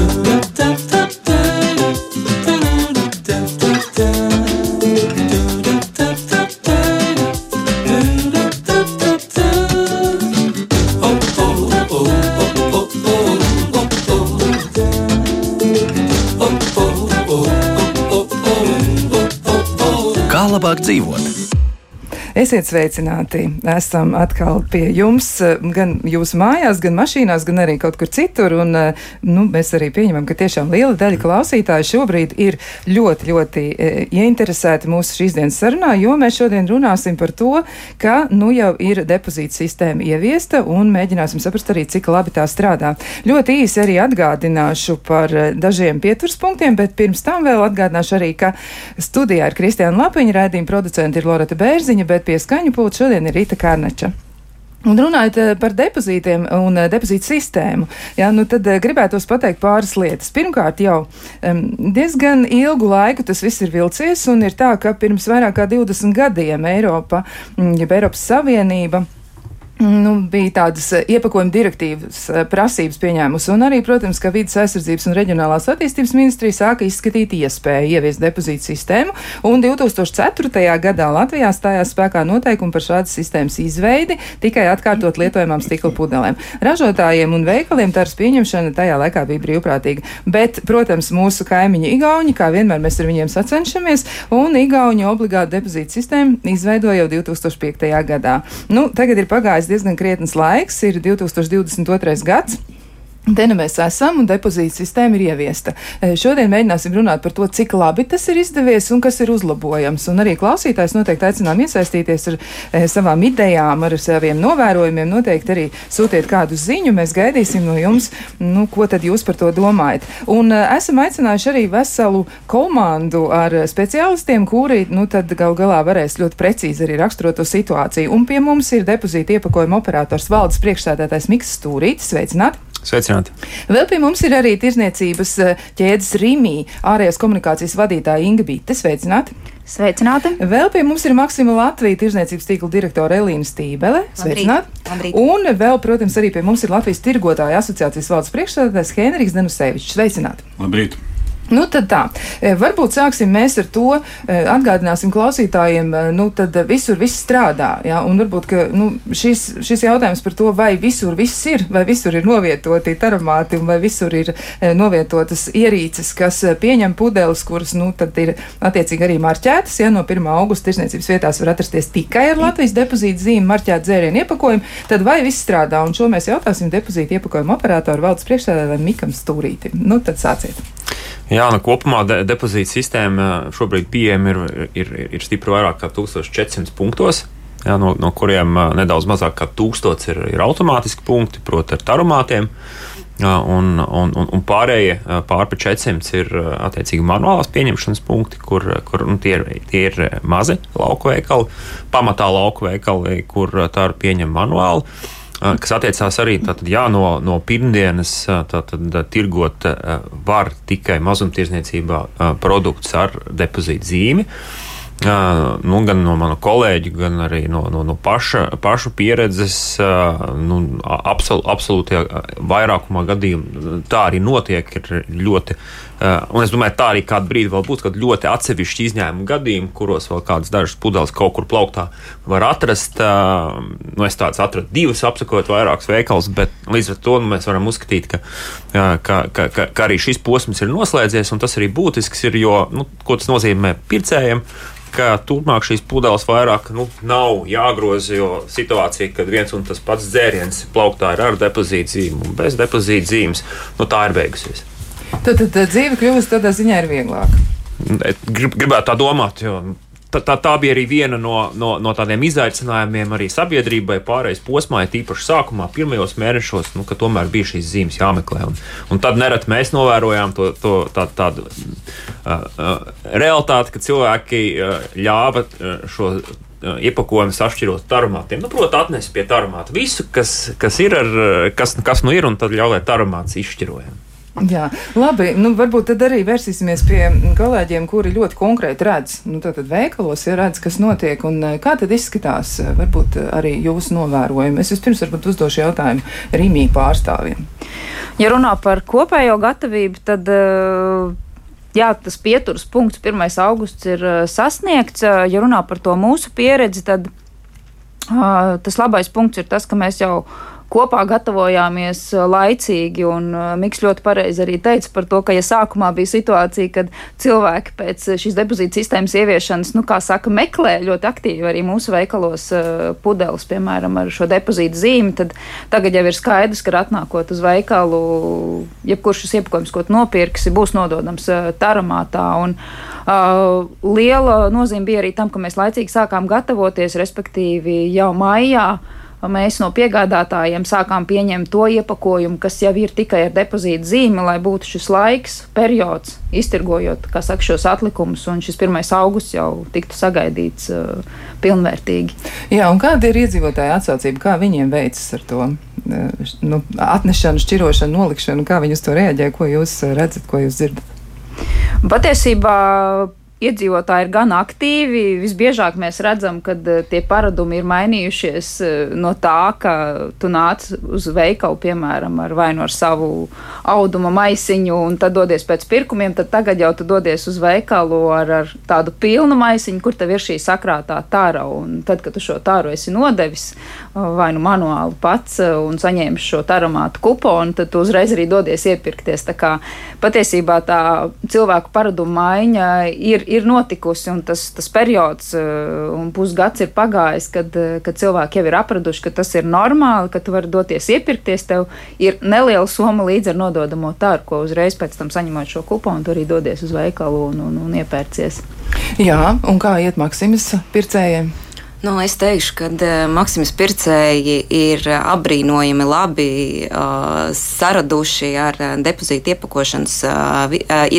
Kā Esiet sveicināti! Esam atkal pie jums, gan jūsu mājās, gan mašīnās, gan arī kaut kur citur. Un, nu, mēs arī pieņemam, ka tiešām liela daļa klausītāju šobrīd ir ļoti, ļoti e, ieinteresēti mūsu šīs dienas sarunā, jo mēs šodien runāsim par to, ka nu jau ir depozīta sistēma ieviesta un mēģināsim saprast arī, cik labi tā strādā. Ļoti īsi arī atgādināšu par e, dažiem pieturspunktiem, bet pirms tam vēl atgādināšu arī, ka studijā ir Kristiāna Lapiņa, raidījuma producenta ir Loreta Bērziņa, bet pie skaņu pulta šodien ir Rīta Kārneča. Un runājot eh, par depozītiem un eh, depozītu sistēmu, jā, nu tad eh, gribētos pateikt pāris lietas. Pirmkārt, jau diezgan ilgu laiku tas viss ir vilcies, un ir tā, ka pirms vairāk kā 20 gadiem Eiropa, jeb Eiropas Savienība, Nu, bija tādas iepakojuma direktīvas prasības pieņēmusi, un arī, protams, ka vidas aizsardzības un reģionālās attīstības ministrija sāka izskatīt iespēju ieviest depozītu sistēmu, un 2004. gadā Latvijā stājās spēkā noteikumi par šādas sistēmas izveidi tikai atkārtot lietojamām stikla pudelēm. Ražotājiem un veikaliem tāras pieņemšana tajā laikā bija brīvprātīga, bet, protams, mūsu kaimiņi Igauņi, kā vienmēr mēs ar viņiem sacenšamies, un Igauņi obligāti depozītu sistēmu izveidoja jau 2005. gadā. Nu, tagad ir pagājis diezgan krietns laiks, ir 2022. gads. Te nu mēs esam, un depozīta sistēma ir ieviesta. E, šodien mēģināsim runāt par to, cik labi tas ir izdevies un kas ir uzlabojams. Un arī klausītājs noteikti aicinām iesaistīties ar e, savām idejām, ar saviem novērojumiem. Noteikti arī sūtiet kādu ziņu, mēs gaidīsim no jums, nu, ko tad jūs par to domājat. Un e, esam aicinājuši arī veselu komandu ar speciālistiem, kuri, nu, tad gal galā varēs ļoti precīzi arī raksturot to situāciju. Un pie mums ir depozīta iepakojuma operators valdes priekšstādātājs Miks Stūrītis. Sveicināti! Sveicināti! Vēl pie mums ir arī tirzniecības eh, ķēdes Rīmī ārējās komunikācijas vadītāja Inga Bīte. Sveicināti! Sveicināti! Vēl pie mums ir Maksima Latvijas tirzniecības tīkla direktore Elīna Stībele. Sveicināti! Labrīt. Un vēl, protams, arī pie mums ir Latvijas tirgotāja asociācijas valdes priekšstādātājs Henriks Denusevičs. Sveicināti! Labrīt! Nu, tad tā. E, varbūt sāksim mēs ar to, e, atgādināsim klausītājiem, e, nu, tad visur viss strādā. Jā, un varbūt, ka nu, šis, šis jautājums par to, vai visur viss ir, vai visur ir novietoti taramāti, vai visur ir novietotas ierīces, kas pieņem pudeles, kuras, nu, tad ir attiecīgi arī marķētas. Ja no 1. augusta tirsniecības vietās var atrasties tikai ar Latvijas depozītu zīmi marķētu dzērienu iepakojumu, tad vai viss strādā? Un šo mēs jautāsim depozītu iepakojumu operatoru valdes priekšsēdētājiem Mikam Stūrītim. Nu, tad sāciet! Jā, nu, kopumā de depozīta sistēma šobrīd pieejama ir, ir, ir stipri vairāk kā 1400 punktos. Jā, no, no kuriem nedaudz mazāk kā 1000 ir, ir automātiski punkti, proti, ar tarumātiem. Un, un, un, un pārējie pāri 400 ir attiecīgi manuālās pieņemšanas punkti, kur, kur nu, tie, ir, tie ir mazi lauku veikali, pamatā lauku veikali, kur tā ir pieņemta manuāli kas attiecās arī tātad, jā, no, no pirmdienas, tātad tirgot var tikai mazumtirdzniecībā produktus ar depozītu zīmi. Nu, gan no mana kolēģa, gan arī no, no, no paša, pašu pieredzes, nu, absol, absolūti vairākumā gadījumu tā arī notiek. Ir ļoti Uh, un es domāju, tā arī kādu brīdi vēl būs, kad ļoti atsevišķi izņēmumi gadījumi, kuros vēl kādas dažas pudeles kaut kur plauktā var atrast. Uh, nu, es tādas atradu divas, apsakot vairākus veikalus, bet līdz ar to nu, mēs varam uzskatīt, ka, uh, ka, ka, ka, ka arī šis posms ir noslēdzies, un tas arī būtisks ir, jo, nu, ko tas nozīmē pircējiem ka turpmāk šīs pudeles vairāk nu, nav jāgroza. Jo situācija, kad viens un tas pats dzēriens plauktā ir ar depozītu zīmu un bez depozītu zīmes, nu, tā ir beigusies. Tad, tad, dzīve kļūst tādā ziņā ir vieglāka. Grib, gribētu tā domāt, jo tā, tā, bija arī viena no, no, no tādiem izaicinājumiem arī sabiedrībai pārējais posmā, ja tīpaši sākumā, pirmajos mēnešos, nu, ka tomēr bija šīs zīmes jāmeklē. Un, un tad nerad mēs novērojām to, to tā, tādu uh, uh, realitāti, ka cilvēki uh, ļāva uh, šo iepakojumu sašķirot tarumātiem. Nu, Protams, atnesa pie tarumāta visu, kas, kas ir, ar, kas, kas nu ir, un tad ļauj, lai tarumāts izšķirojam. Jā, labi. Nu, varbūt tad arī vērsīsimies pie kolēģiem, kuri ļoti konkrēti redz, nu, tad veikalos ir redz, kas notiek un eh, kā tad izskatās eh, varbūt arī jūsu novērojumi. Es vispirms varbūt uzdošu jautājumu Rīmī pārstāvjiem. Ja runā par kopējo gatavību, tad. Uh, jā, tas pieturas punkts, 1. augusts, ir uh, sasniegts. Uh, ja runā par to mūsu pieredzi, tad uh, tas labais punkts ir tas, ka mēs jau kopā gatavojāmies uh, laicīgi. Un uh, Mikls ļoti pareizi arī teica par to, ka, ja sākumā bija situācija, kad cilvēki pēc šīs depozīta sistēmas ieviešanas, nu, kā saka, meklē ļoti aktīvi arī mūsu veikalos pudeles, piemēram, ar šo depozīta zīmi, tad tagad jau ir skaidrs, ka atnākot uz veikalu, jebkurš šis iepakojums, ko nopirksi, būs nododams taramātā. Un, Uh, liela nozīme bija arī tam, ka mēs laicīgi sākām gatavoties, respektīvi jau maijā uh, mēs no piegādātājiem sākām pieņemt to iepakojumu, kas jau ir tikai ar depozītu zīmi, lai būtu šis laiks, periods, iztirgojot saka, šos atlikumus, un šis 1. augusts jau tiktu sagaidīts uh, pilnvērtīgi. Jā, un kāda ir iedzīvotāja atsaucība, kā viņiem veicas ar to? Uh, nu, atnešanu, šķirošanu, nolikšanu, kā viņi uz to reaģē, ko jūs redzat, ko jūs dzirdat? Patiesībā iedzīvotāji ir gan aktīvi. Visbiežāk mēs redzam, ka eh, tie paradumi ir mainījušies eh, no tā, ka tu nāc uz veikalu, piemēram, ar vai nu ar savu auduma maisiņu, un tad dodies pēc pirkumiem. Tad tagad jau tu dodies uz veikalu ar, ar tādu pilnu maisiņu, kur tev ir šī sakrātā tāra. Un tad, kad tu šo tāru esi nodevis vai nu manuāli pats un saņēmis šo taramātu kuponu, tad tu uzreiz arī dodies iepirkties. Tā kā patiesībā tā cilvēku paradumu maiņa ir ir notikusi, un tas, tas periods uh, un pusgads ir pagājis, kad, uh, kad cilvēki jau ir apraduši, ka tas ir normāli, ka tu vari doties iepirkties. Tev ir neliela summa līdz ar nododamo tāru, ko uzreiz pēc tam saņemot šo kuponu, tu arī dodies uz veikalu un, un, un iepērcies. Jā, un kā iet Maksimas pircējiem? Nu, es teikšu, ka uh, Maksimas pircēji ir apbrīnojami labi uh, saraduši ar depozīta iepakošanas, uh,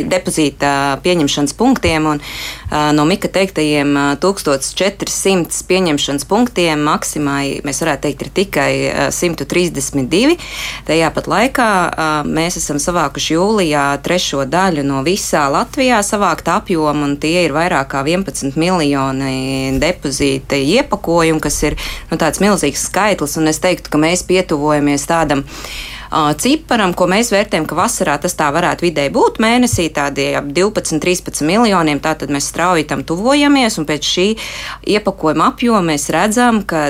depozīta pieņemšanas punktiem. Un, uh, no Mika teiktajiem uh, 1400 pieņemšanas punktiem Maksimai mēs varētu teikt ir tikai uh, 132. Tajā pat laikā uh, mēs esam savākuši jūlijā trešo daļu no visā Latvijā savākta apjoma, un tie ir vairāk kā 11 miljoni depozīta iepakojumu, kas ir nu, tāds milzīgs skaitlis, un es teiktu, ka mēs pietuvojamies tādam uh, ciparam, ko mēs vērtējam, ka vasarā tas tā varētu vidēji būt mēnesī, tādi ap 12, 13 miljoniem. Tātad mēs strauji tam tuvojamies, un pēc šī iepakojuma apjoma mēs redzam, ka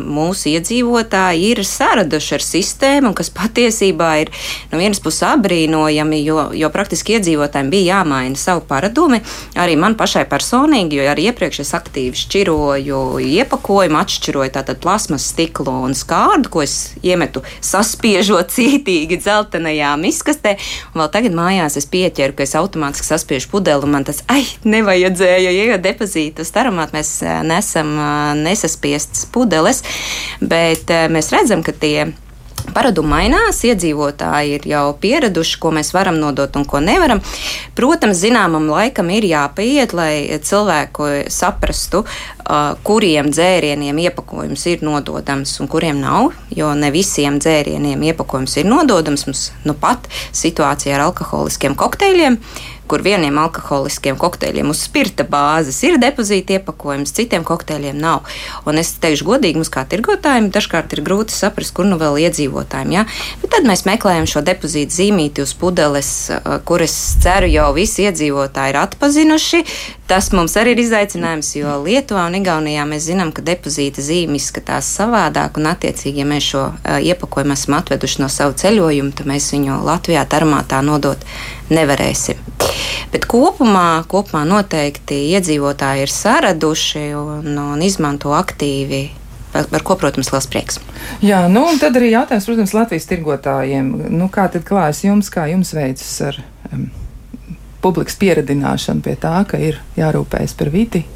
mūsu iedzīvotāji ir saraduši ar sistēmu, kas patiesībā ir no vienas puses apbrīnojami, jo, jo praktiski iedzīvotājiem bija jāmaina savu paradumi. Arī man pašai personīgi, jo arī iepriekš es aktīvi šķiroju iepakojumu, atšķiroju tātad plasmas stiklu un skārdu, ko es iemetu saspiežot cītīgi dzeltenajā miskastē. Un vēl tagad mājās es pieķeru, ka es automātiski saspiežu pudeli, un man tas, ai, nevajadzēja, jo depozītu starumāt mēs eh, nesam eh, nesaspiestas pudeles, bet eh, mēs redzam, ka tie Paradumi mainās, iedzīvotāji ir jau pieraduši, ko mēs varam nodot un ko nevaram. Protams, zināmam laikam ir jāpaiet, lai cilvēku saprastu, kuriem dzērieniem iepakojums ir nododams un kuriem nav. Jo ne visiem dzērieniem iepakojums ir nododams. Mums nu pat situācija ar alkoholiskiem kokteļiem kur vieniem alkoholiskiem kokteļiem uz spirta bāzes ir depozīta iepakojums, citiem kokteļiem nav. Un es teikšu godīgi, mums kā tirgotājiem dažkārt ir grūti saprast, kur nu vēl iedzīvotājiem. Ja? Bet tad mēs meklējam šo depozīta zīmīti uz pudeles, kuras ceru jau visi iedzīvotāji ir atpazinuši. Tas mums arī ir izaicinājums, jo Lietuvā un Igaunijā mēs zinām, ka depozīta zīme izskatās savādāk, un attiecīgi, ja mēs šo uh, iepakojumu esam atveduši no savu ceļojumu, tad mēs viņu Latvijā tarmātā nodot nevarēsim. Bet kopumā, kopumā noteikti iedzīvotāji ir saraduši un, un izmanto aktīvi par, par ko, protams, liels prieks. Jā, nu, un tad arī jautājums, protams, Latvijas tirgotājiem. Nu, kā tad klājas jums, kā jums veicas ar um, publikas pieredināšanu pie tā, ka ir jārūpējas par vidi?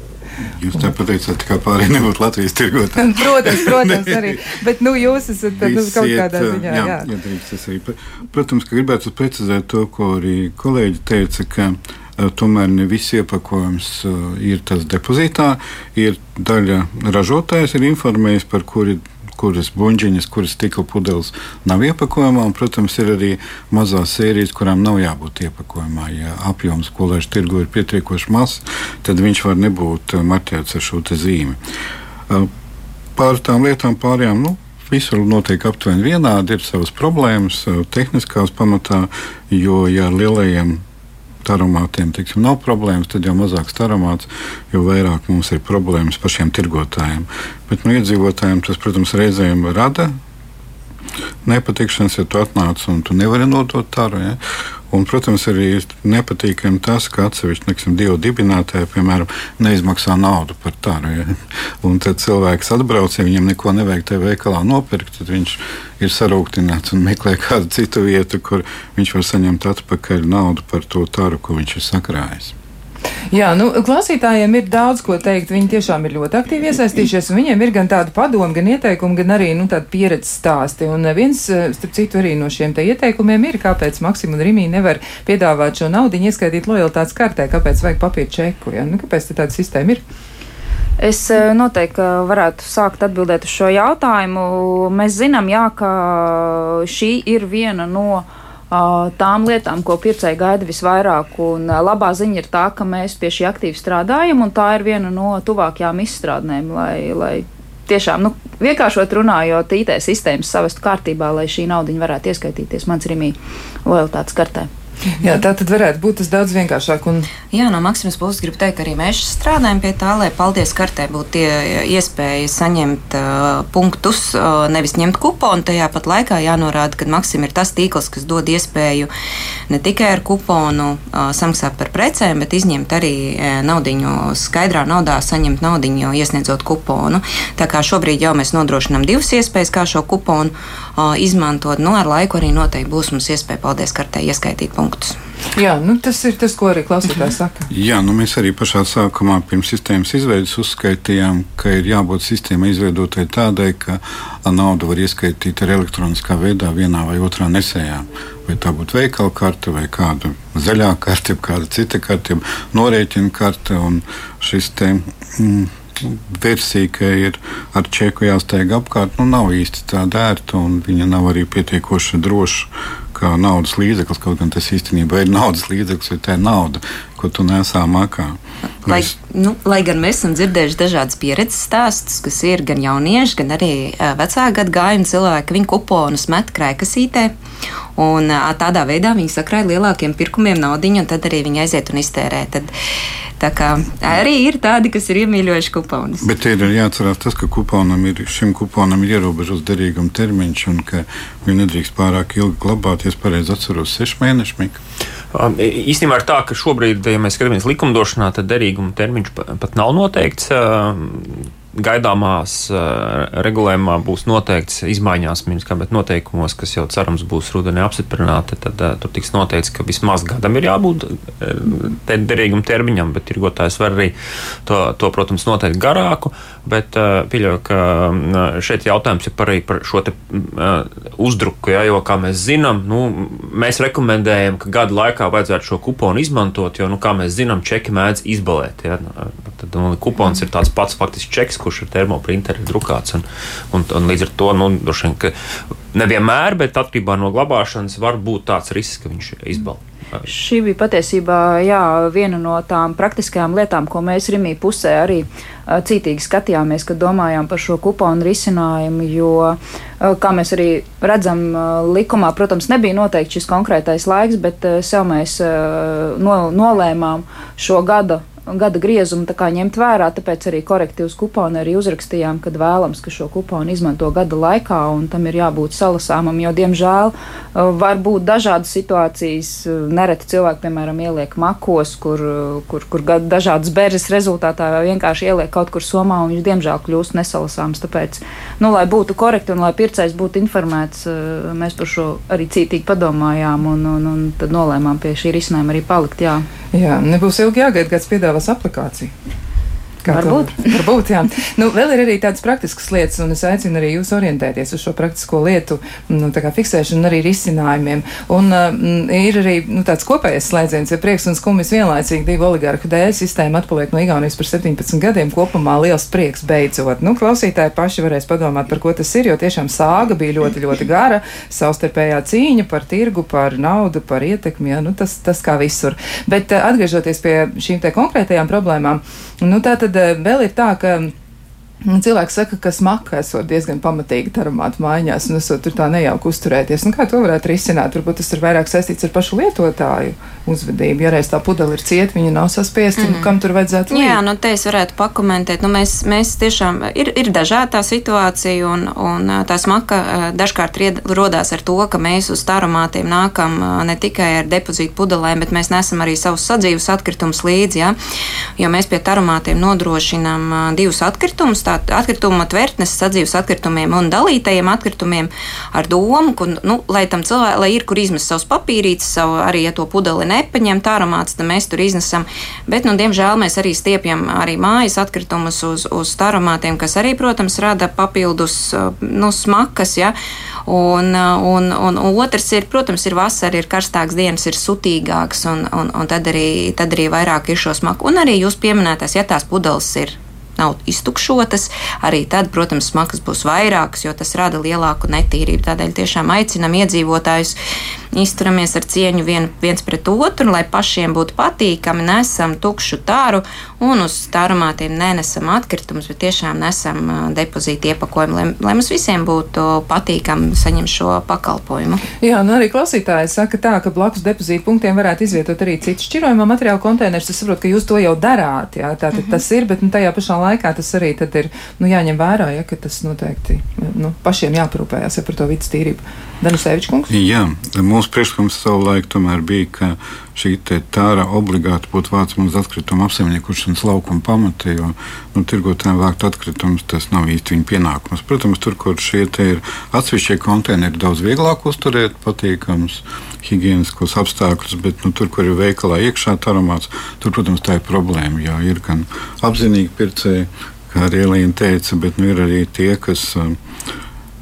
Jūs tā pateicāt, kā pārējie nebūtu Latvijas tirgotāji. protams, protams, arī. Bet nu, jūs esat tad, nu, kaut kādā ziņā. Jā, jā. drīkst, arī. Protams, ka gribētu precizēt to, ko arī kolēģi teica, ka uh, tomēr ne viss iepakojums uh, ir tas depozītā. Ir daļa ražotājs ir informējis, par kuri kuras buļģiņas, kuras stikla pudeles nav iepakojumā. Un, protams, ir arī mazās sērijas, kurām nav jābūt iepakojumā. Ja apjoms, ko laiž tirgu, ir pietiekoši mazs, tad viņš var nebūt marķēts ar šo zīmi. Pār tām lietām pārējām. Nu, visur notiek aptuveni vienādi, ir savas problēmas, tehniskās pamatā, jo ja ar lielajiem taromātiem tiksim, nav problēmas, tad jau mazāk taromāts, jo vairāk mums ir problēmas pašiem tirgotājiem. Bet nu, iedzīvotājiem tas, protams, reizēm rada nepatikšanas, ja tu atnāc un tu nevari nodot taru. Ja? Un, protams, arī nepatīkami tas, ka atsevišķi divi dibinātāji, piemēram, neizmaksā naudu par tādu. Ja? Un tad cilvēks atbrauc, ja viņam neko nevajag tajā veikalā nopirkt, tad viņš ir sarūktināts un meklē kādu citu vietu, kur viņš var saņemt atpakaļ naudu par to tāru, ko viņš ir sakrājis. Jā, nu, klausītājiem ir daudz ko teikt. Viņi tiešām ir ļoti aktīvi iesaistījušies, un viņiem ir gan tāda padoma, gan ieteikumi, gan arī nu, tāda pieredzes stāsti. Un viens, eh, starp citu, arī no šiem ieteikumiem ir, kāpēc Maksim un Rimī nevar piedāvāt šo naudu ieskaitīt lojalitātes kartē, kāpēc vajag papīra čeku. Ja? Nu, kāpēc tāda sistēma ir? Es eh, noteikti varētu sākt atbildēt uz šo jautājumu. Mēs zinām, jā, ka šī ir viena no uh, tām lietām, ko pircēji gaida visvairāk. Un labā ziņa ir tā, ka mēs pie šī aktīvi strādājam, un tā ir viena no tuvākajām izstrādnēm, lai, lai tiešām, nu, vienkāršot runājot, IT sistēmas savestu kārtībā, lai šī nauda varētu ieskaitīties mans Rīmī lojalitātes kartē. Jā, tā tad varētu būt tas daudz vienkāršāk. Un... Jā, no Maksimas puses gribu teikt, arī mēs strādājam pie tā, lai paldies kartē būtu iespēja saņemt uh, punktus, uh, nevis ņemt kuponu. Tajā pat laikā jānorāda, ka Maksim ir tas tīkls, kas dod iespēju ne tikai ar kuponu uh, samaksāt par precēm, bet izņemt arī naudiņu skaidrā naudā, saņemt naudiņu iesniedzot kuponu. Tā kā šobrīd jau mēs nodrošinām divas iespējas, kā šo kuponu uh, izmantot. Nu, ar laiku arī noteikti būs mums iespēja paldies kartē ieskaitīt punktus punktus. Jā, nu tas ir tas, ko arī klausītājs saka. Jā, nu mēs arī pašā sākumā pirms sistēmas izveidas uzskaitījām, ka ir jābūt sistēmai izveidotai tādai, ka naudu var ieskaitīt ar elektroniskā veidā vienā vai otrā nesējā. Vai tā būtu veikala karte, vai kāda zaļā karte, kāda cita karte, norēķina karte. Šis te, mm, versija, ka ir ar čeku jāsteig apkārt, nu, nav īsti tāda ērta un viņa nav arī pietiekoši droša kā naudas līdzeklis. Kaut gan tas īstenībā ir naudas līdzeklis, vai tā ir nauda, ko tu nesā makā. Lai, mēs... nu, lai gan mēs esam dzirdējuši dažādas pieredzes stāstus, kas ir gan jaunieši, gan arī vecāku gadu gājumu cilvēki, viņi kuponus met krēkasītē. Un tādā veidā viņi sakrāja lielākiem pirkumiem naudu, un tad arī viņi aiziet un iztērē. Tad, Tā kā arī ir tādi, kas ir iemīļojuši kuponus. Bet ir jāatcerās tas, ka kuponam ir, šim kuponam ir ierobežots derīguma termiņš un ka viņu nedrīkst pārāk ilgi glabāt. Ja es pareizi atceros, sešu mēnešu mika. Īstenībā ir tā, ka šobrīd, ja mēs skatāmies likumdošanā, tad derīguma termiņš pat nav noteikts gaidāmās uh, regulējumā būs noteikts izmaiņās minskā, bet noteikumos, kas jau cerams būs rudenī apstiprināti, tad uh, tur tiks noteikts, ka vismaz gadam ir jābūt uh, derīgam termiņam, bet tirgotājs var arī to, to protams, noteikt garāku, bet pieļauju, ka uh, šeit jautājums ir par, par šo te uh, uzdruku, ja, jo, kā mēs zinām, nu, mēs rekomendējam, ka gada laikā vajadzētu šo kuponu izmantot, jo, nu, kā mēs zinām, čeki mēdz izbalēt. Ja, tad, nu, kupons ir tāds pats faktiski čeks, kurš ar termoprinteri drukāts. Un, un, un līdz ar to nu, vien, nevienmēr, bet atkarībā no glabāšanas var būt tāds risks, ka viņš izbalda. Šī bija patiesībā jā, viena no tām praktiskajām lietām, ko mēs Rimī pusē arī uh, cītīgi skatījāmies, kad domājām par šo kuponu risinājumu. Jo, uh, kā mēs arī redzam, uh, likumā, protams, nebija noteikts šis konkrētais laiks, bet sev mēs no, nolēmām šo gada gada griezumu ņemt vērā, tāpēc arī korektīvas kuponu arī uzrakstījām, kad vēlams, ka šo kuponu izmanto gada laikā, un tam ir jābūt salasāmam, jo, diemžēl, uh, var būt dažādas situācijas. Uh, nereti cilvēki, piemēram, ieliek makos, kur, uh, kur, kur dažādas bērres rezultātā vienkārši ieliek kaut kur somā, un viņš, diemžēl, kļūst nesalasāms. Tāpēc, nu, lai būtu korekti un lai pircējs būtu informēts, mēs par šo arī cītīgi padomājām, un, un, un tad nolēmām pie šī risinājuma arī palikt. Jā. Jā, nebūs ilgi jāgaida, kāds piedāvās aplikāciju. Kā varbūt. To, varbūt, jā. Nu, vēl ir arī tādas praktiskas lietas, un es aicinu arī jūs orientēties uz šo praktisko lietu, nu, fiksēšanu un arī risinājumiem. Un um, ir arī nu, tāds kopējais slēdziens, ja prieks un skumjas vienlaicīgi divu oligarhu dēļ sistēma atpaliek no Igaunijas par 17 gadiem. Kopumā liels prieks beidzot. Nu, klausītāji paši varēs padomāt, par ko tas ir, jo tiešām sāga bija ļoti, ļoti gara. Savstarpējā cīņa par tirgu, par naudu, par ietekmi, ja, nu, tas, tas kā visur. Bet atgriežoties pie šīm te konkrētajām problēmām, nu, tā tad eh, vēl ir tā, ka Cilvēki saka, ka smaka esot diezgan pamatīgi taramātu mājās un esot tur tā nejauki uzturēties. Nu, kā to varētu risināt? Varbūt tas ir vairāk saistīts ar pašu lietotāju uzvedību. Ja reiz tā pudele ir cieta, viņa nav saspiesta, mm. nu, kam tur vajadzētu būt? Jā, nu te es varētu pakomentēt. Nu, mēs, mēs tiešām ir, ir dažāda situācija un, un tā smaka dažkārt rodās ar to, ka mēs uz taromātiem nākam ne tikai ar depozītu pudelēm, bet mēs nesam arī savus sadzīves atkritumus līdzi, ja? jo mēs pie taromātiem nodrošinām divus atkritumus atkrituma tvertnes sadzīves atkritumiem un dalītajiem atkritumiem ar domu, ka, nu, lai tam cilvēkam, lai ir kur izmest savus papīrītes, savu, arī ja to pudeli nepaņem tāramāts, tad mēs tur iznesam. Bet, nu, diemžēl mēs arī stiepjam arī mājas atkritumus uz, uz tāramātiem, kas arī, protams, rada papildus nu, smakas. Ja? Un, un, un, un otrs ir, protams, ir vasara, ir karstāks dienas, ir sutīgāks, un, un, un tad, arī, tad arī vairāk ir šo smaku. Un arī jūs pieminētās, ja tās pudeles ir nav iztukšotas, arī tad, protams, smagas būs vairākas, jo tas rada lielāku netīrību. Tādēļ tiešām aicinam iedzīvotājus izturamies ar cieņu vien, viens pret otru, lai pašiem būtu patīkami, nesam tukšu tāru un uz tārumātiem nenesam atkritumus, bet tiešām nesam depozītu iepakojumu, lai, lai mums visiem būtu patīkami saņemt šo pakalpojumu. Jā, nu arī klausītāji saka tā, ka blakus depozītu punktiem varētu izvietot arī citu šķirojumā materiālu konteinerus. Es saprotu, ka jūs to jau darāt, jā, tā tad mm -hmm. tas ir, bet nu, tajā pašā laikā tas arī ir nu, jāņem vērā, ja, ka tas noteikti nu, pašiem jāparūpējas ja, par to vidas tīrību. Danusevičs kungs? Jā, mūsu priekšlikums savulaik tomēr bija, ka šī tāra obligāti būtu vācama uz atkritumu apsaimniekošanas laukuma pamata, jo nu, tirgotājiem vākt atkritumus tas nav īsti viņa pienākums. Protams, tur, kur šie ir atsevišķie konteineri, daudz vieglāk uzturēt, patīkams, higiēniskos apstākļus, bet nu, tur, kur ir veikalā iekšā taromāts, tur, protams, tā ir problēma. Jā, ir gan apzinīgi pircēji, kā arī Elīna teica, bet nu, ir arī tie, kas.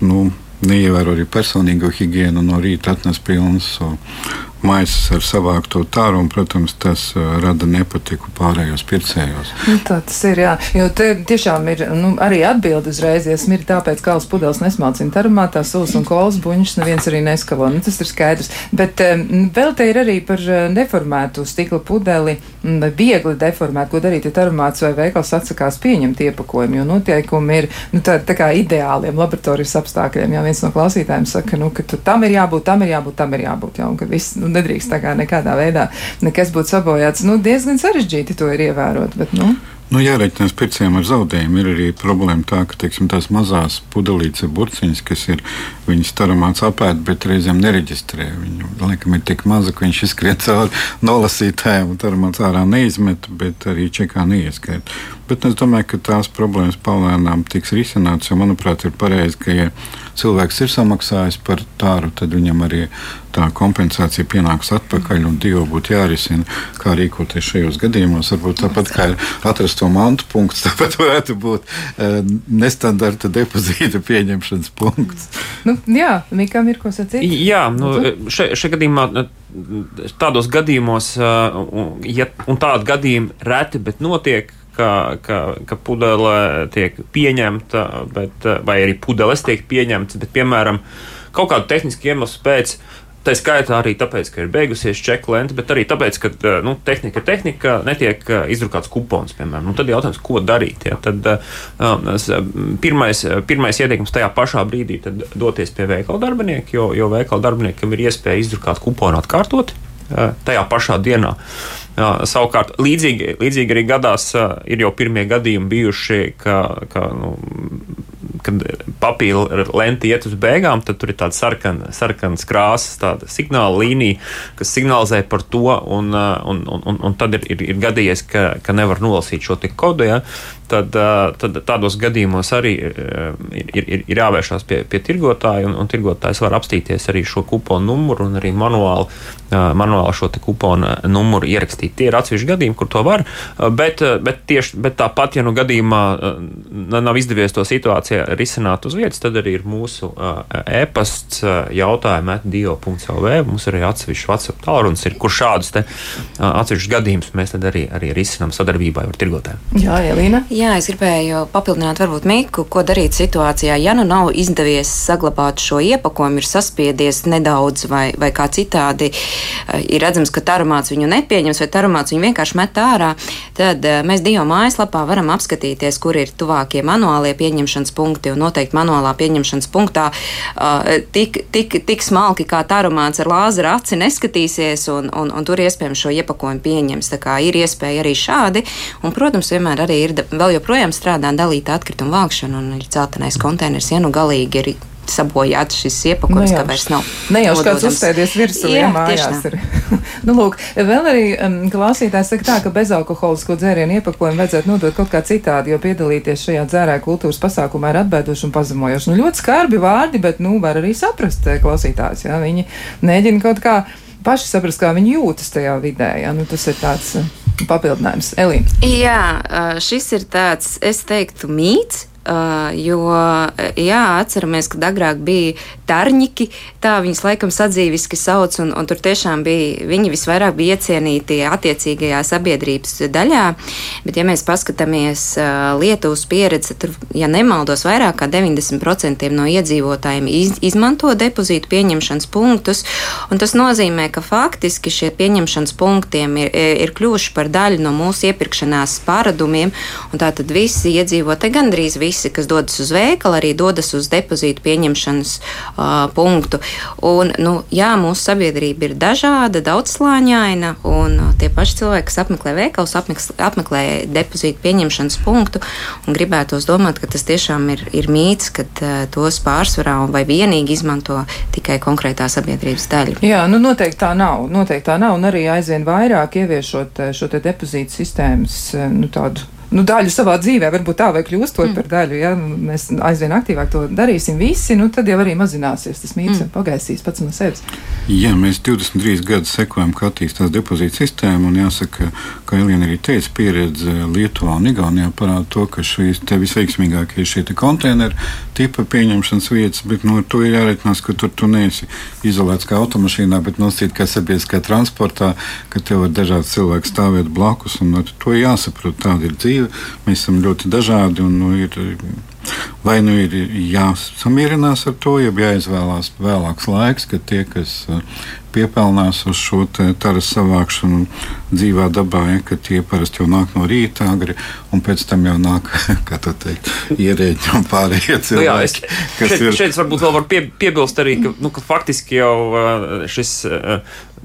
Nu, neievēro arī personīgo higiēnu, no rīta atnes pilnas maisas ar savākto tāru, un, protams, tas uh, rada nepatiku pārējos pircējos. Nu, tā tas ir, jā, jo te tiešām ir nu, arī atbildi uzreiz, ja smird tāpēc, ka kāls pudeles nesmalcina tarumā, tā sūs un kolas buņas neviens arī neskavo, nu, tas ir skaidrs. Bet um, vēl te ir arī par deformētu stikla pudeli, vai viegli deformēt, ko darīt, ja tarumāts vai veikals atsakās pieņemt iepakojumu, jo noteikumi ir, nu, tā, tā kā ideāliem laboratorijas apstākļiem, jā, viens no klausītājiem saka, nu, ka tam ir jābūt, tam ir jābūt, tam ir jābūt, jā, un ka viss, nu, nedrīkst tā kā nekādā veidā nekas būt sabojāts. Nu, diezgan sarežģīti to ir ievērot. Bet, nu. Nu, jāreikinās pircējiem ar zaudējumu. Ir arī problēma tā, ka teiksim, tās mazās pudelītes, burciņas, kas ir viņas taramāts apēd, bet reizēm nereģistrē. Viņu laikam ir tik maza, ka viņš izskrien cauri nolasītājiem un taramāts ārā neizmet, bet arī čekā neieskait. Bet es domāju, ka tās problēmas palēnām tiks risinātas, jo manuprāt ir pareizi, ka ja cilvēks ir samaksājis par tāru, tad viņam arī tā kompensācija pienāks atpakaļ, un divi būtu jārisina, kā rīkoties šajos gadījumos. Varbūt tāpat kā ir atrast to mantu punkts, tāpat varētu būt uh, nestandarta depozīta pieņemšanas punkts. Nu, jā, Mikam ir ko sacīt? Jā, nu, šajā še gadījumā. Tādos gadījumos, uh, ja, un tādi gadījumi reti, bet notiek, ka, ka, ka pudele tiek pieņemta, bet, vai arī pudeles tiek pieņemtas, bet, piemēram, kaut kādu tehnisku iemeslu pēc. Tā skaitā arī tāpēc, ka ir beigusies čeka lente, bet arī tāpēc, ka nu, tehnika ir tehnika, netiek izdrukāts kupons, piemēram. Nu, tad jautājums, ko darīt? Ja? Tad, uh, pirmais, pirmais ieteikums tajā pašā brīdī doties pie veikala darbinieka, jo, jo veikala darbiniekam ir iespēja izdrukāt kuponu atkārtot tajā pašā dienā. Jā, savukārt, līdzīgi, līdzīgi arī gadās, ir jau pirmie gadījumi bijuši, ka, ka nu, kad papīra lenti iet uz beigām, tad tur ir tāda sarkana, sarkanas krāsas, tāda signāla līnija, kas signalizē par to, un, un, un, un tad ir, ir, ir gadījies, ka, ka nevar nolasīt šo kodu. Ja? Tad, tad tādos gadījumos arī ir, ir, ir jāvēršās pie, pie tirgotāja, un, un tirgotājs var apstīties arī šo kuponu numuru un arī manuāli, manuāli šo kuponu numuru ierakstīt. Tie ir atsevišķi gadījumi, kur to var, bet, bet, tieši, bet tāpat, ja nu gadījumā nav izdevies to situāciju risināt uz vietas, tad arī ir mūsu e-pasts jautājumi atdio.lv. Mums ir arī atsevišķi WhatsApp tālrunis, kur šādus atsevišķus gadījumus mēs arī, arī risinām sadarbībā ar tirgotājiem. Jā, Elīna. Jā, es gribēju papildināt, varbūt Miku, ko darīt situācijā, ja nu nav izdevies saglabāt šo iepakojumu, ir saspiedies nedaudz vai, vai kā citādi, ir redzams, ka tarumāts viņu nepieņems vai tarumāts viņu vienkārši met ārā. tad uh, mēs Dio mājaslapā varam apskatīties, kur ir tuvākie manuālie pieņemšanas punkti un noteikti manuālā pieņemšanas punktā uh, tik, tik, tik smalki kā tarumāts ar lāzera aci neskatīsies un, un, un tur iespējams šo iepakojumu pieņems. Tā kā ir iespēja arī šādi. Un, protams, vienmēr arī ir vēl joprojām strādā dalīta atkrituma vākšana un ir celtenais konteiners, ja nu galīgi ir sabojāts šis iepakojums, Nu ka vairs nav. Ne jau kāds uzsēdies virsū, Jā, ja mājās ir. nu, lūk, vēl arī um, klausītājs saka tā, ka bezalkoholisko dzērienu iepakojumu vajadzētu nodot kaut kā citādi, jo piedalīties šajā dzērāja kultūras pasākumā ir atbēdoši un pazemojoši. Nu, ļoti skarbi vārdi, bet, nu, var arī saprast eh, klausītājs, jā, viņi mēģina kaut kā paši saprast, kā viņi jūtas tajā vidē, jā, nu, tas ir tāds uh, papildinājums. Elīna. Jā, šis ir tāds, es teiktu, mīts. ā, Jo, jā, atceramies, kad agrāk bija tarņiki, tā viņas laikam sadzīviski sauc, un, un tur tiešām bija, viņi visvairāk bija iecienīti attiecīgajā sabiedrības daļā. Bet, ja mēs paskatāmies Lietuvas pieredzi, tur, ja nemaldos, vairāk kā 90% no iedzīvotājiem iz, izmanto depozītu pieņemšanas punktus, un tas nozīmē, ka faktiski šie pieņemšanas punktiem ir, ir kļuvuši par daļu no mūsu iepirkšanās paradumiem, un tātad visi iedzīvotāji, gandrīz visi, kas dodas uz veikalu, arī dodas uz depozītu pieņemšanas uh, punktu. Un, nu, jā, mūsu sabiedrība ir dažāda, daudzslāņaina, un tie paši cilvēki, kas apmeklē veikalus, apmeklē, depozītu pieņemšanas punktu, un gribētos domāt, ka tas tiešām ir, ir mīts, ka uh, tos pārsvarā vai vienīgi izmanto tikai konkrētā sabiedrības daļa. Jā, nu noteikti tā nav. Noteikti tā nav. Un arī aizvien vairāk ieviešot šo te depozītu sistēmas nu, tādu. Nu, daļu savā dzīvē, varbūt tā, vai kļūstot mm. par daļu. Ja mēs aizvien aktīvāk to darīsim visi, nu, tad jau arī mazināsies tas mīts, mm. pagaisīs pats no sevis. Jā, mēs 23 gadus sekojam, kā attīstās depozīta sistēma. un Jāsaka, ka Elīna arī teica, pieredze Lietuvā un Igaunijā parāda to, ka šīs visveiksmīgākie ir šie te konteineru tipa pieņemšanas vietas, bet no to ir jāreikinās, ka tur tu neesi izolēts kā automašīnā, bet nosīt kā sabiedriskā transportā, ka tev var dažādi cilvēki stāvēt blakus. Un, to jāsaprot, tāda ir dzīve. Mēs esam ļoti dažādi un nu, ir. Vai nu ir jāsamierinās ar to, ja jāizvēlās vēlāks laiks, kad tie, kas uh, piepelnās uz šo taras savākšanu dzīvā dabā, ja, ka tie parasti jau nāk no rīta agri, un pēc tam jau nāk, kā tā teikt, ierēģi un pārējie Nu, jā, es, cilvēki. šeit, ir- šeit varbūt vēl varu pie, piebilst arī, ka, nu, ka faktiski jau uh, šis.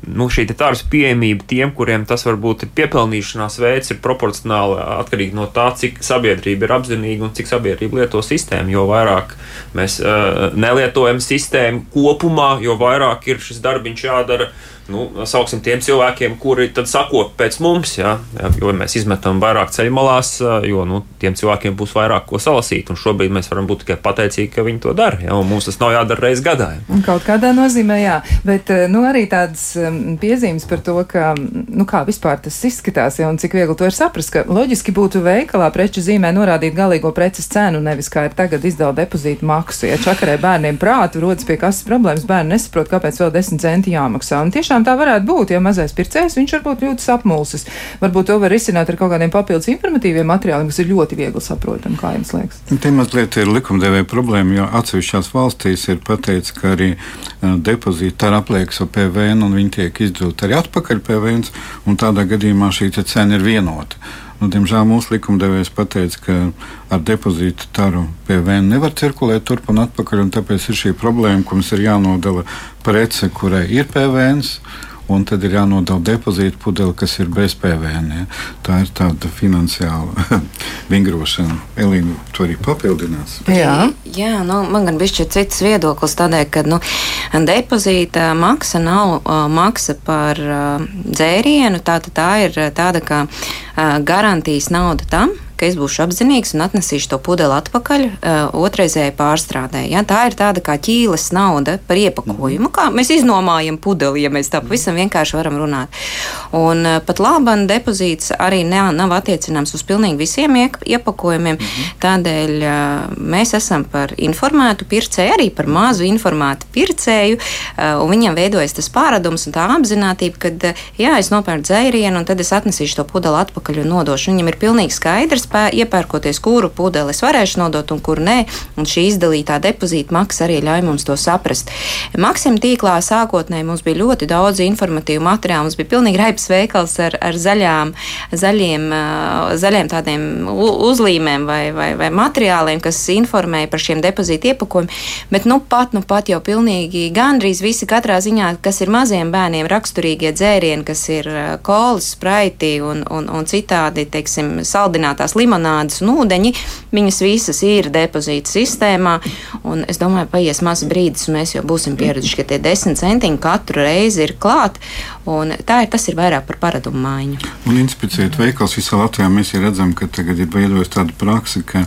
Uh, Nu, šī tāras pieejamība tiem, kuriem tas varbūt ir piepelnīšanās veids, ir proporcionāli atkarīgi no tā, cik sabiedrība ir apzinīga un cik sabiedrība lieto sistēmu. Jo vairāk mēs uh, nelietojam sistēmu kopumā, jo vairāk ir šis darbiņš jādara. Nu, sauksim tiem cilvēkiem, kuri tad sakop pēc mums, jā, jo mēs izmetam vairāk ceļu malās, jo nu, tiem cilvēkiem būs vairāk ko salasīt. Šobrīd mēs varam būt tikai pateicīgi, ka viņi to dara. Un mums tas nav jādara reizes gadā. Un Kaut kādā nozīmē, jā, bet nu, arī tādas piezīmes par to, ka, nu, kā vispār tas izskatās, ja, un cik viegli to ir saprast, ka loģiski būtu veikalā preču zīmē norādīt galīgo preces cenu, nevis kā ir tagad izdala depozītu maksu. Ja čakarē bērniem prātu rodas pie kasas problēmas, bērni nesaprot, kāpēc vēl 10 centi jāmaksā. Un tiešām tā varētu būt, ja mazais pircējs, viņš varbūt jūtas apmulsis. Varbūt to var risināt ar kaut kādiem papildus informatīviem materiāliem, kas ir ļoti viegli saprotami, kā jums liekas. Te mazliet ir likumdevēja problēma, jo atsevišķās valstīs ir pateikts, ka arī uh, depozīti ar apliekas ar PVN, un viņi tiek izdot arī atpakaļ PVN, un tādā gadījumā šī cena ir vienota. Nu, diemžēl mūsu likumdevējs pateica, ka ar depozītu taru PVN nevar cirkulēt turp un atpakaļ, un tāpēc ir šī problēma, ka mums ir jānodala prece, kurai ir PVN. Un tad ir jānodala depozīta pudele, kas ir bez PVN. Ja. Tā ir tāda finansiāla vingrošana. Elīna to arī papildinās. Jā. Jā, nu, man gan bija cits viedoklis, tādēļ, ka nu, depozīta maksa nav uh, maksa par uh, dzērienu. Tā, tā ir tāda kā uh, garantijas nauda tam, ka es būšu apzinīgs un atnesīšu to pudeli atpakaļ uh, otrreizēji pārstrādē. Ja? Tā ir tāda kā ķīles nauda par iepakojumu. Kā mēs iznomājam pudeli, ja mēs tā pavisam vienkārši varam runāt. Un uh, pat labam depozīts arī ne, nav attiecināms uz pilnīgi visiem iepakojumiem. Tādēļ uh, mēs esam par informētu pircēju, arī par mazu informētu pircēju, uh, un viņam veidojas tas pārādums un tā apziņotība, ka, uh, jā, es nopērku dzērienu, un tad es atnesīšu to pudeli atpakaļ un nodošu. Viņam ir pilnīgi skaidrs, spē, iepērkoties, kuru pudeli es varēšu nodot un kuru nē. Un šī izdalītā depozīta maksa arī ļauj mums to saprast. Maksim tīklā sākotnēji mums bija ļoti daudz informatīvu materiālu. Mums bija pilnīgi raips veikals ar, ar zaļām, zaļiem, zaļiem tādiem uzlīmēm vai, vai, vai materiāliem, kas informēja par šiem depozītu iepakojumiem. Bet nu pat, nu pat jau pilnīgi gandrīz visi katrā ziņā, kas ir maziem bērniem raksturīgie dzērieni, kas ir kolas, spraiti un, un, un citādi, teiksim, saldinātās limonādes un ūdeņi, viņas visas ir depozīta sistēmā. Un es domāju, paies maz brīdis, un mēs jau būsim pieraduši, ka tie desmit centiņi katru reizi ir klāt. Tā ir, tas ir vairāk par paradumu maiņu. Un inspicēt veikals visā Latvijā mēs redzam, ka tagad ir veidojas tāda praksa, ka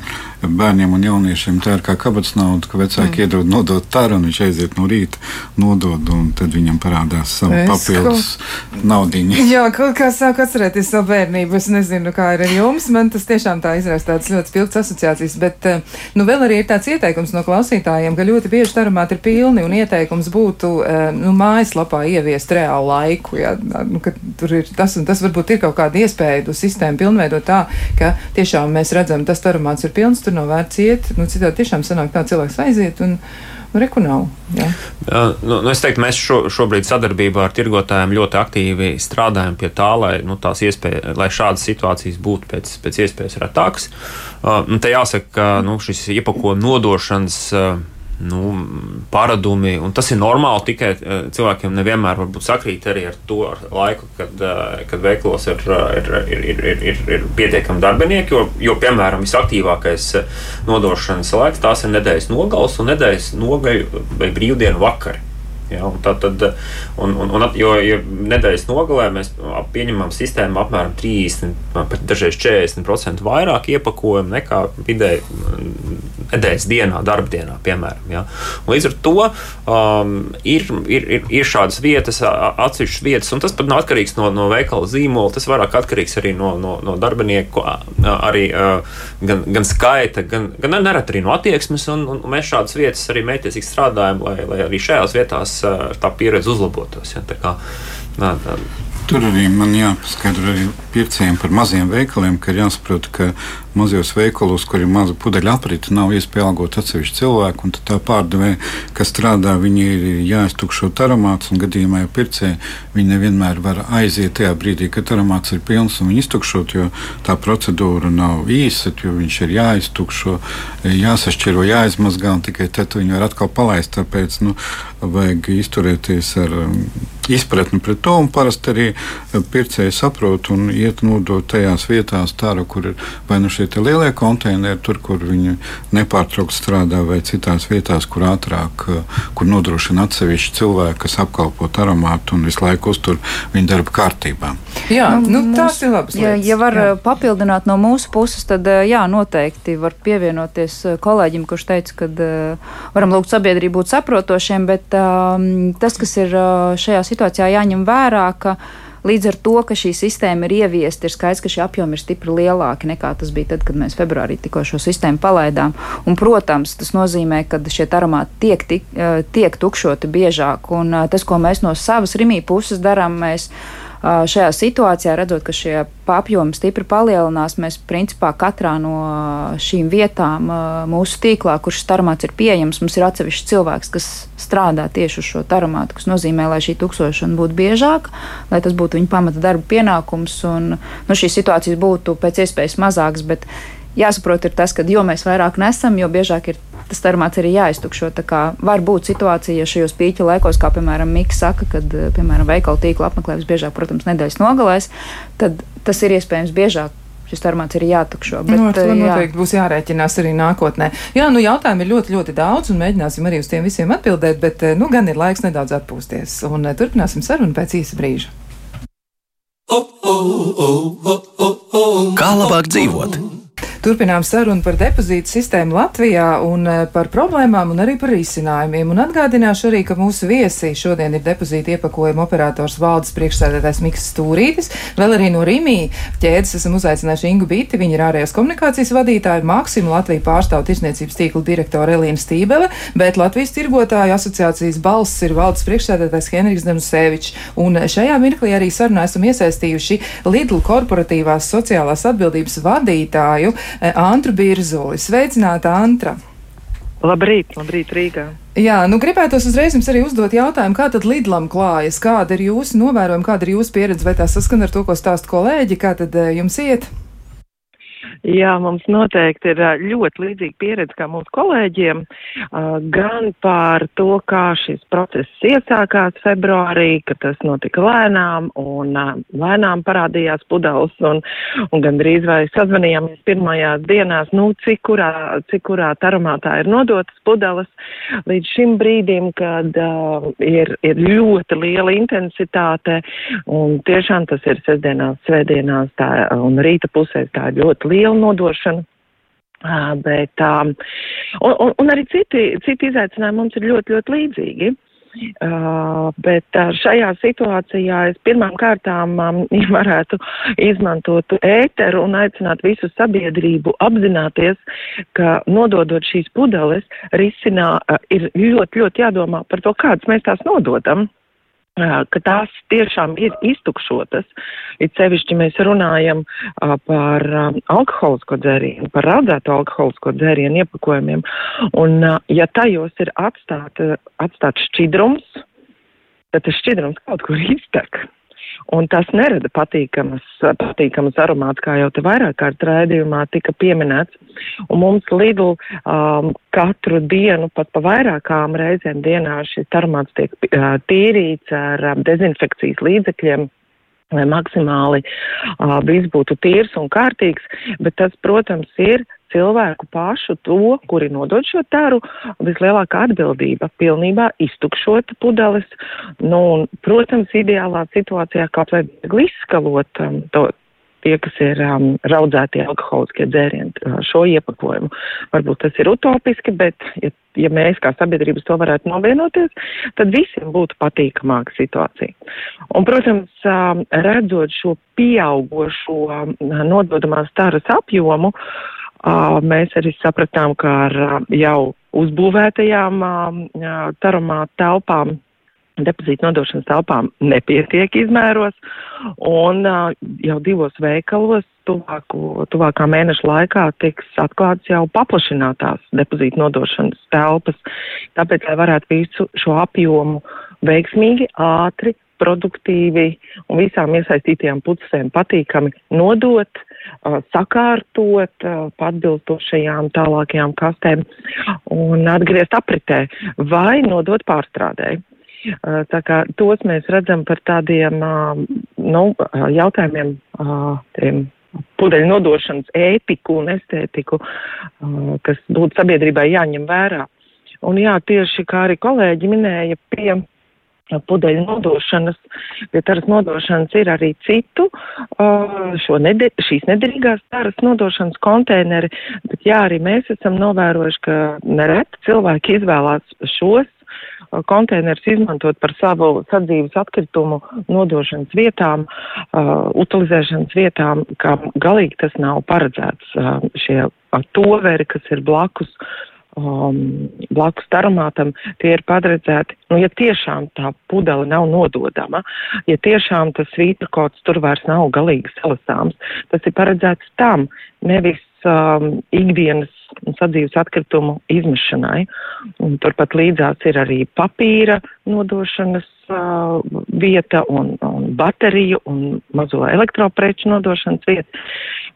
bērniem un jauniešiem tā ir kā kabatas nauda, ka vecāki mm. iedod nodot taru un viņš aiziet no rīta nodod, un tad viņam parādās savu es papildus kaut... naudiņu. Jā, kaut kā sāk atcerēties savu bērnību. Es nezinu, kā ir ar jums. Man tas tiešām tā izraisa tādas ļoti spilgtas asociācijas, bet eh, nu vēl arī ir tāds ieteikums no klausītājiem, ka ļoti bieži tarumāti ir pilni un ieteikums būtu eh, nu, mājaslapā ieviest reālu laiku. Jā, nu, tur ir tas un tas varbūt ir kaut kāda iespēja to sistēmu pilnveidot tā, ka tiešām mēs redzam, tas tarumāts ir pilns tur nav vērts iet. Nu, citādi tiešām sanāk tā cilvēks aiziet. Un, Nu, reku nav. Uh, nu, nu es teiktu, mēs šo, šobrīd sadarbībā ar tirgotājiem ļoti aktīvi strādājam pie tā, lai, nu, iespēja, lai šādas situācijas būtu pēc, pēc iespējas retākas. Uh, te jāsaka, ka nu, šis iepakojuma nodošanas. Uh, nu, paradumi, tas ir normāli. Tikai uh, cilvēkiem nevienmēr sakrīt arī ar to ar laiku, kad, uh, kad veiklos ir, ir, ir, ir, ir, ir, ir pietiekami darbinieki. Jo, jo, piemēram, visaktīvākais nodošanas laiks tās ir nedēļas nogals un nedēļas nogaļu vai brīvdienu vakari. Ja, un tā tad, un, un, un, jo ja nedēļas nogalē mēs pieņemam sistēmu apmēram 30, pat dažreiz 40% vairāk iepakojumu nekā vidēji nedēļas dienā, darba dienā, piemēram. Ja. Līdz ar to um, ir, ir, ir, ir šādas vietas, atsevišķas vietas, un tas pat nav atkarīgs no, no veikala zīmola, tas vairāk atkarīgs arī no, no, no darbinieku, arī uh, gan, gan skaita, gan, gan nereti arī no attieksmes, un, un mēs šādas vietas arī mētiecīgi strādājam, lai, lai arī šajās vietās tā pieredze uzlabotos. Ja. Tā kā, nā, tā, Tur arī man jāpaskaidro arī pircējiem par maziem veikaliem, ka ir jāsaprot, ka mazos veikalos, kur ir maza pudeļa aprite, nav iespēja algot atsevišķu cilvēku. Tad tā pārdevēja, kas strādā, viņi ir jāiztukšo taramāts. Un gadījumā, ja pircēji viņi nevienmēr var aiziet tajā brīdī, kad taramāts ir pilns un viņu iztukšot, jo tā procedūra nav īsa, jo viņš ir jāiztukšo, jāsašķiro, jāizmazgā un tikai tad viņi var atkal palaist. Tāpēc nu, vajag izturēties ar um, izpratni pret to. Parasti arī pircēji saprot un iet nodot tajās vietās, tāra, kur ir vai nu šī šie lielie konteineri, tur, kur viņi nepārtraukti strādā, vai citās vietās, kur ātrāk, eh, kur nodrošina atsevišķi cilvēki, kas apkalpo aromātu un visu laiku uztur viņu darba kārtībā. Jā, nu, nu, tās ir labas. Ja, ja var jā. Eh, papildināt no mūsu puses, tad eh, jā, noteikti var pievienoties kolēģim, kurš teica, ka varam lūgt sabiedrību būt saprotošiem, bet um, tas, kas ir šajā situācijā jāņem vērā, ka Līdz ar to, ka šī sistēma ir ieviesta, ir skaidrs, ka šie apjomi ir stipri lielāki nekā tas bija tad, kad mēs februārī tikko šo sistēmu palaidām. Un, protams, tas nozīmē, ka šie aromāti tiek, tik, eh, tiek tukšoti biežāk. Un eh, tas, ko mēs no savas rimī puses darām, mēs šajā situācijā, redzot, ka šie apjomi stipri palielinās, mēs principā katrā no šīm vietām mūsu tīklā, kurš tarmāts ir pieejams, mums ir atsevišķs cilvēks, kas strādā tieši uz šo tarmātu, kas nozīmē, lai šī tuksošana būtu biežāka, lai tas būtu viņa pamata darba pienākums un nu, šīs situācijas būtu pēc iespējas mazākas. Jāsaprot, ir tas, ka jo mēs vairāk nesam, jo biežāk ir tas termāts arī jāiztukšo. Var būt situācija, ja šajos pīķa laikos, kā piemēram Mikls saka, kad eh, piemēram veikalu tīkla apmeklējums biežāk, protams, nedēļas nogalēs, tad tas ir iespējams biežāk šis termāts ir jātukšo. Bet, nu, to eh, jā. noteikti būs jārēķinās arī nākotnē. Jā, nu jautājumi ir ļoti, ļoti daudz, un mēģināsim arī uz tiem visiem atbildēt, bet eh, nu gan ir laiks nedaudz atpūsties. Un turpināsim sarunu pēc īsa brīža. Kā labāk dzīvot? Turpinām sarunu par depozītu sistēmu Latvijā un eh, par problēmām un arī par risinājumiem. Un atgādināšu arī, ka mūsu viesi šodien ir depozīta iepakojuma operators valdes priekšsēdētājs Miks Stūrītis. Vēl arī no Rīmī ķēdes esam uzaicinājuši Ingu Biti, viņa ir ārējās komunikācijas vadītāja, Maksimu Latviju pārstāv tirsniecības tīkla direktora Elīna Stībele, bet Latvijas tirgotāju asociācijas balss ir valdes priekšsēdētājs Henriks Danusevičs. Un šajā mirklī arī sarunā esam iesaistījuši Lidl korporatīvās sociālās atbildības vadītāju Antru Birzuli. Sveicināta, Antra! Labrīt, labrīt Rīgā. Jā, nu gribētos uzreiz jums arī uzdot jautājumu, kā tad Lidlam klājas, kāda ir jūsu novērojuma, kāda ir jūsu pieredze, vai tā saskan ar to, ko stāsta kolēģi, kā tad eh, jums iet? Jā, mums noteikti ir ļoti līdzīga pieredze kā mūsu kolēģiem, gan par to, kā šis process iesākās februārī, ka tas notika lēnām un lēnām parādījās pudeles un, un gandrīz vai sazvanījāmies pirmajās dienās, nu, cik kurā, cik kurā tarumātā ir nodotas pudeles līdz šim brīdim, kad uh, ir, ir ļoti liela intensitāte un tiešām tas ir sestdienās, svētdienās tā, un rīta pusēs tā ļoti liela nodošana. Uh, bet, um, un, un, un arī citi, citi izaicinājumi mums ir ļoti, ļoti līdzīgi. Uh, bet uh, šajā situācijā es pirmām kārtām um, varētu izmantot ēteru un aicināt visu sabiedrību apzināties, ka nododot šīs pudeles, risinā, uh, ir ļoti, ļoti jādomā par to, kādas mēs tās nododam ka tās tiešām ir iztukšotas. It sevišķi mēs runājam par alkoholisko dzērienu, par raudzēto alkoholisko dzērienu iepakojumiem. Un, ja tajos ir atstāt, atstāt šķidrums, tad tas šķidrums kaut kur iztek. Un tas nerada patīkamas, patīkamas aromāts, kā jau te vairāk kārt raidījumā tika pieminēts. Un mums Lidl um, katru dienu, pat pa vairākām reizēm dienā šis aromāts tiek uh, tīrīts ar um, dezinfekcijas līdzekļiem lai maksimāli uh, viss būtu tīrs un kārtīgs, bet tas, protams, ir cilvēku pašu to, kuri nodod šo taru, vislielākā atbildība pilnībā iztukšot pudeles. Nu, un, protams, ideālā situācijā kaut vai izskalot um, to, tie, kas ir um, raudzētie alkoholiskie dzērieni, uh, šo iepakojumu. Varbūt tas ir utopiski, bet, ja, ja mēs kā sabiedrības to varētu novienoties, tad visiem būtu patīkamāka situācija. Un, protams, um, redzot šo pieaugošo um, nododamās taras apjomu, uh, Mēs arī sapratām, ka ar jau uzbūvētajām taramā telpām depozītu nodošanas telpām nepietiek izmēros, un uh, jau divos veikalos tuvāku, tuvākā mēneša laikā tiks atklāts jau paplašinātās depozītu nodošanas telpas, tāpēc, lai varētu visu šo apjomu veiksmīgi, ātri, produktīvi un visām iesaistītajām pusēm patīkami nodot, sakārtot atbilstošajām tālākajām kastēm un atgriezt apritē vai nodot pārstrādēji. Tā kā tos mēs redzam par tādiem nu, jautājumiem, tiem pudeļu nodošanas ētiku un estētiku, kas būtu sabiedrībai jāņem vērā. Un jā, tieši kā arī kolēģi minēja, pie pudeļu nodošanas, pie taras nodošanas ir arī citu nede, šīs nederīgās taras nodošanas konteineri, bet jā, arī mēs esam novērojuši, ka nereti cilvēki izvēlās šos konteinerus izmantot par savu sadzīves atkritumu nodošanas vietām, uh, utilizēšanas vietām, kā galīgi tas nav paredzēts. Uh, šie toveri, kas ir blakus um, blakus tarumātam, tie ir paredzēti, nu, ja tiešām tā pudele nav nododama, ja tiešām tas svītrakots tur vairs nav galīgi salasāms, tas ir paredzēts tam, nevis um, ikdienas sadzīves atkritumu izmešanai. Un turpat līdzās ir arī papīra nodošanas uh, vieta un, un bateriju un mazo elektropreču nodošanas vieta,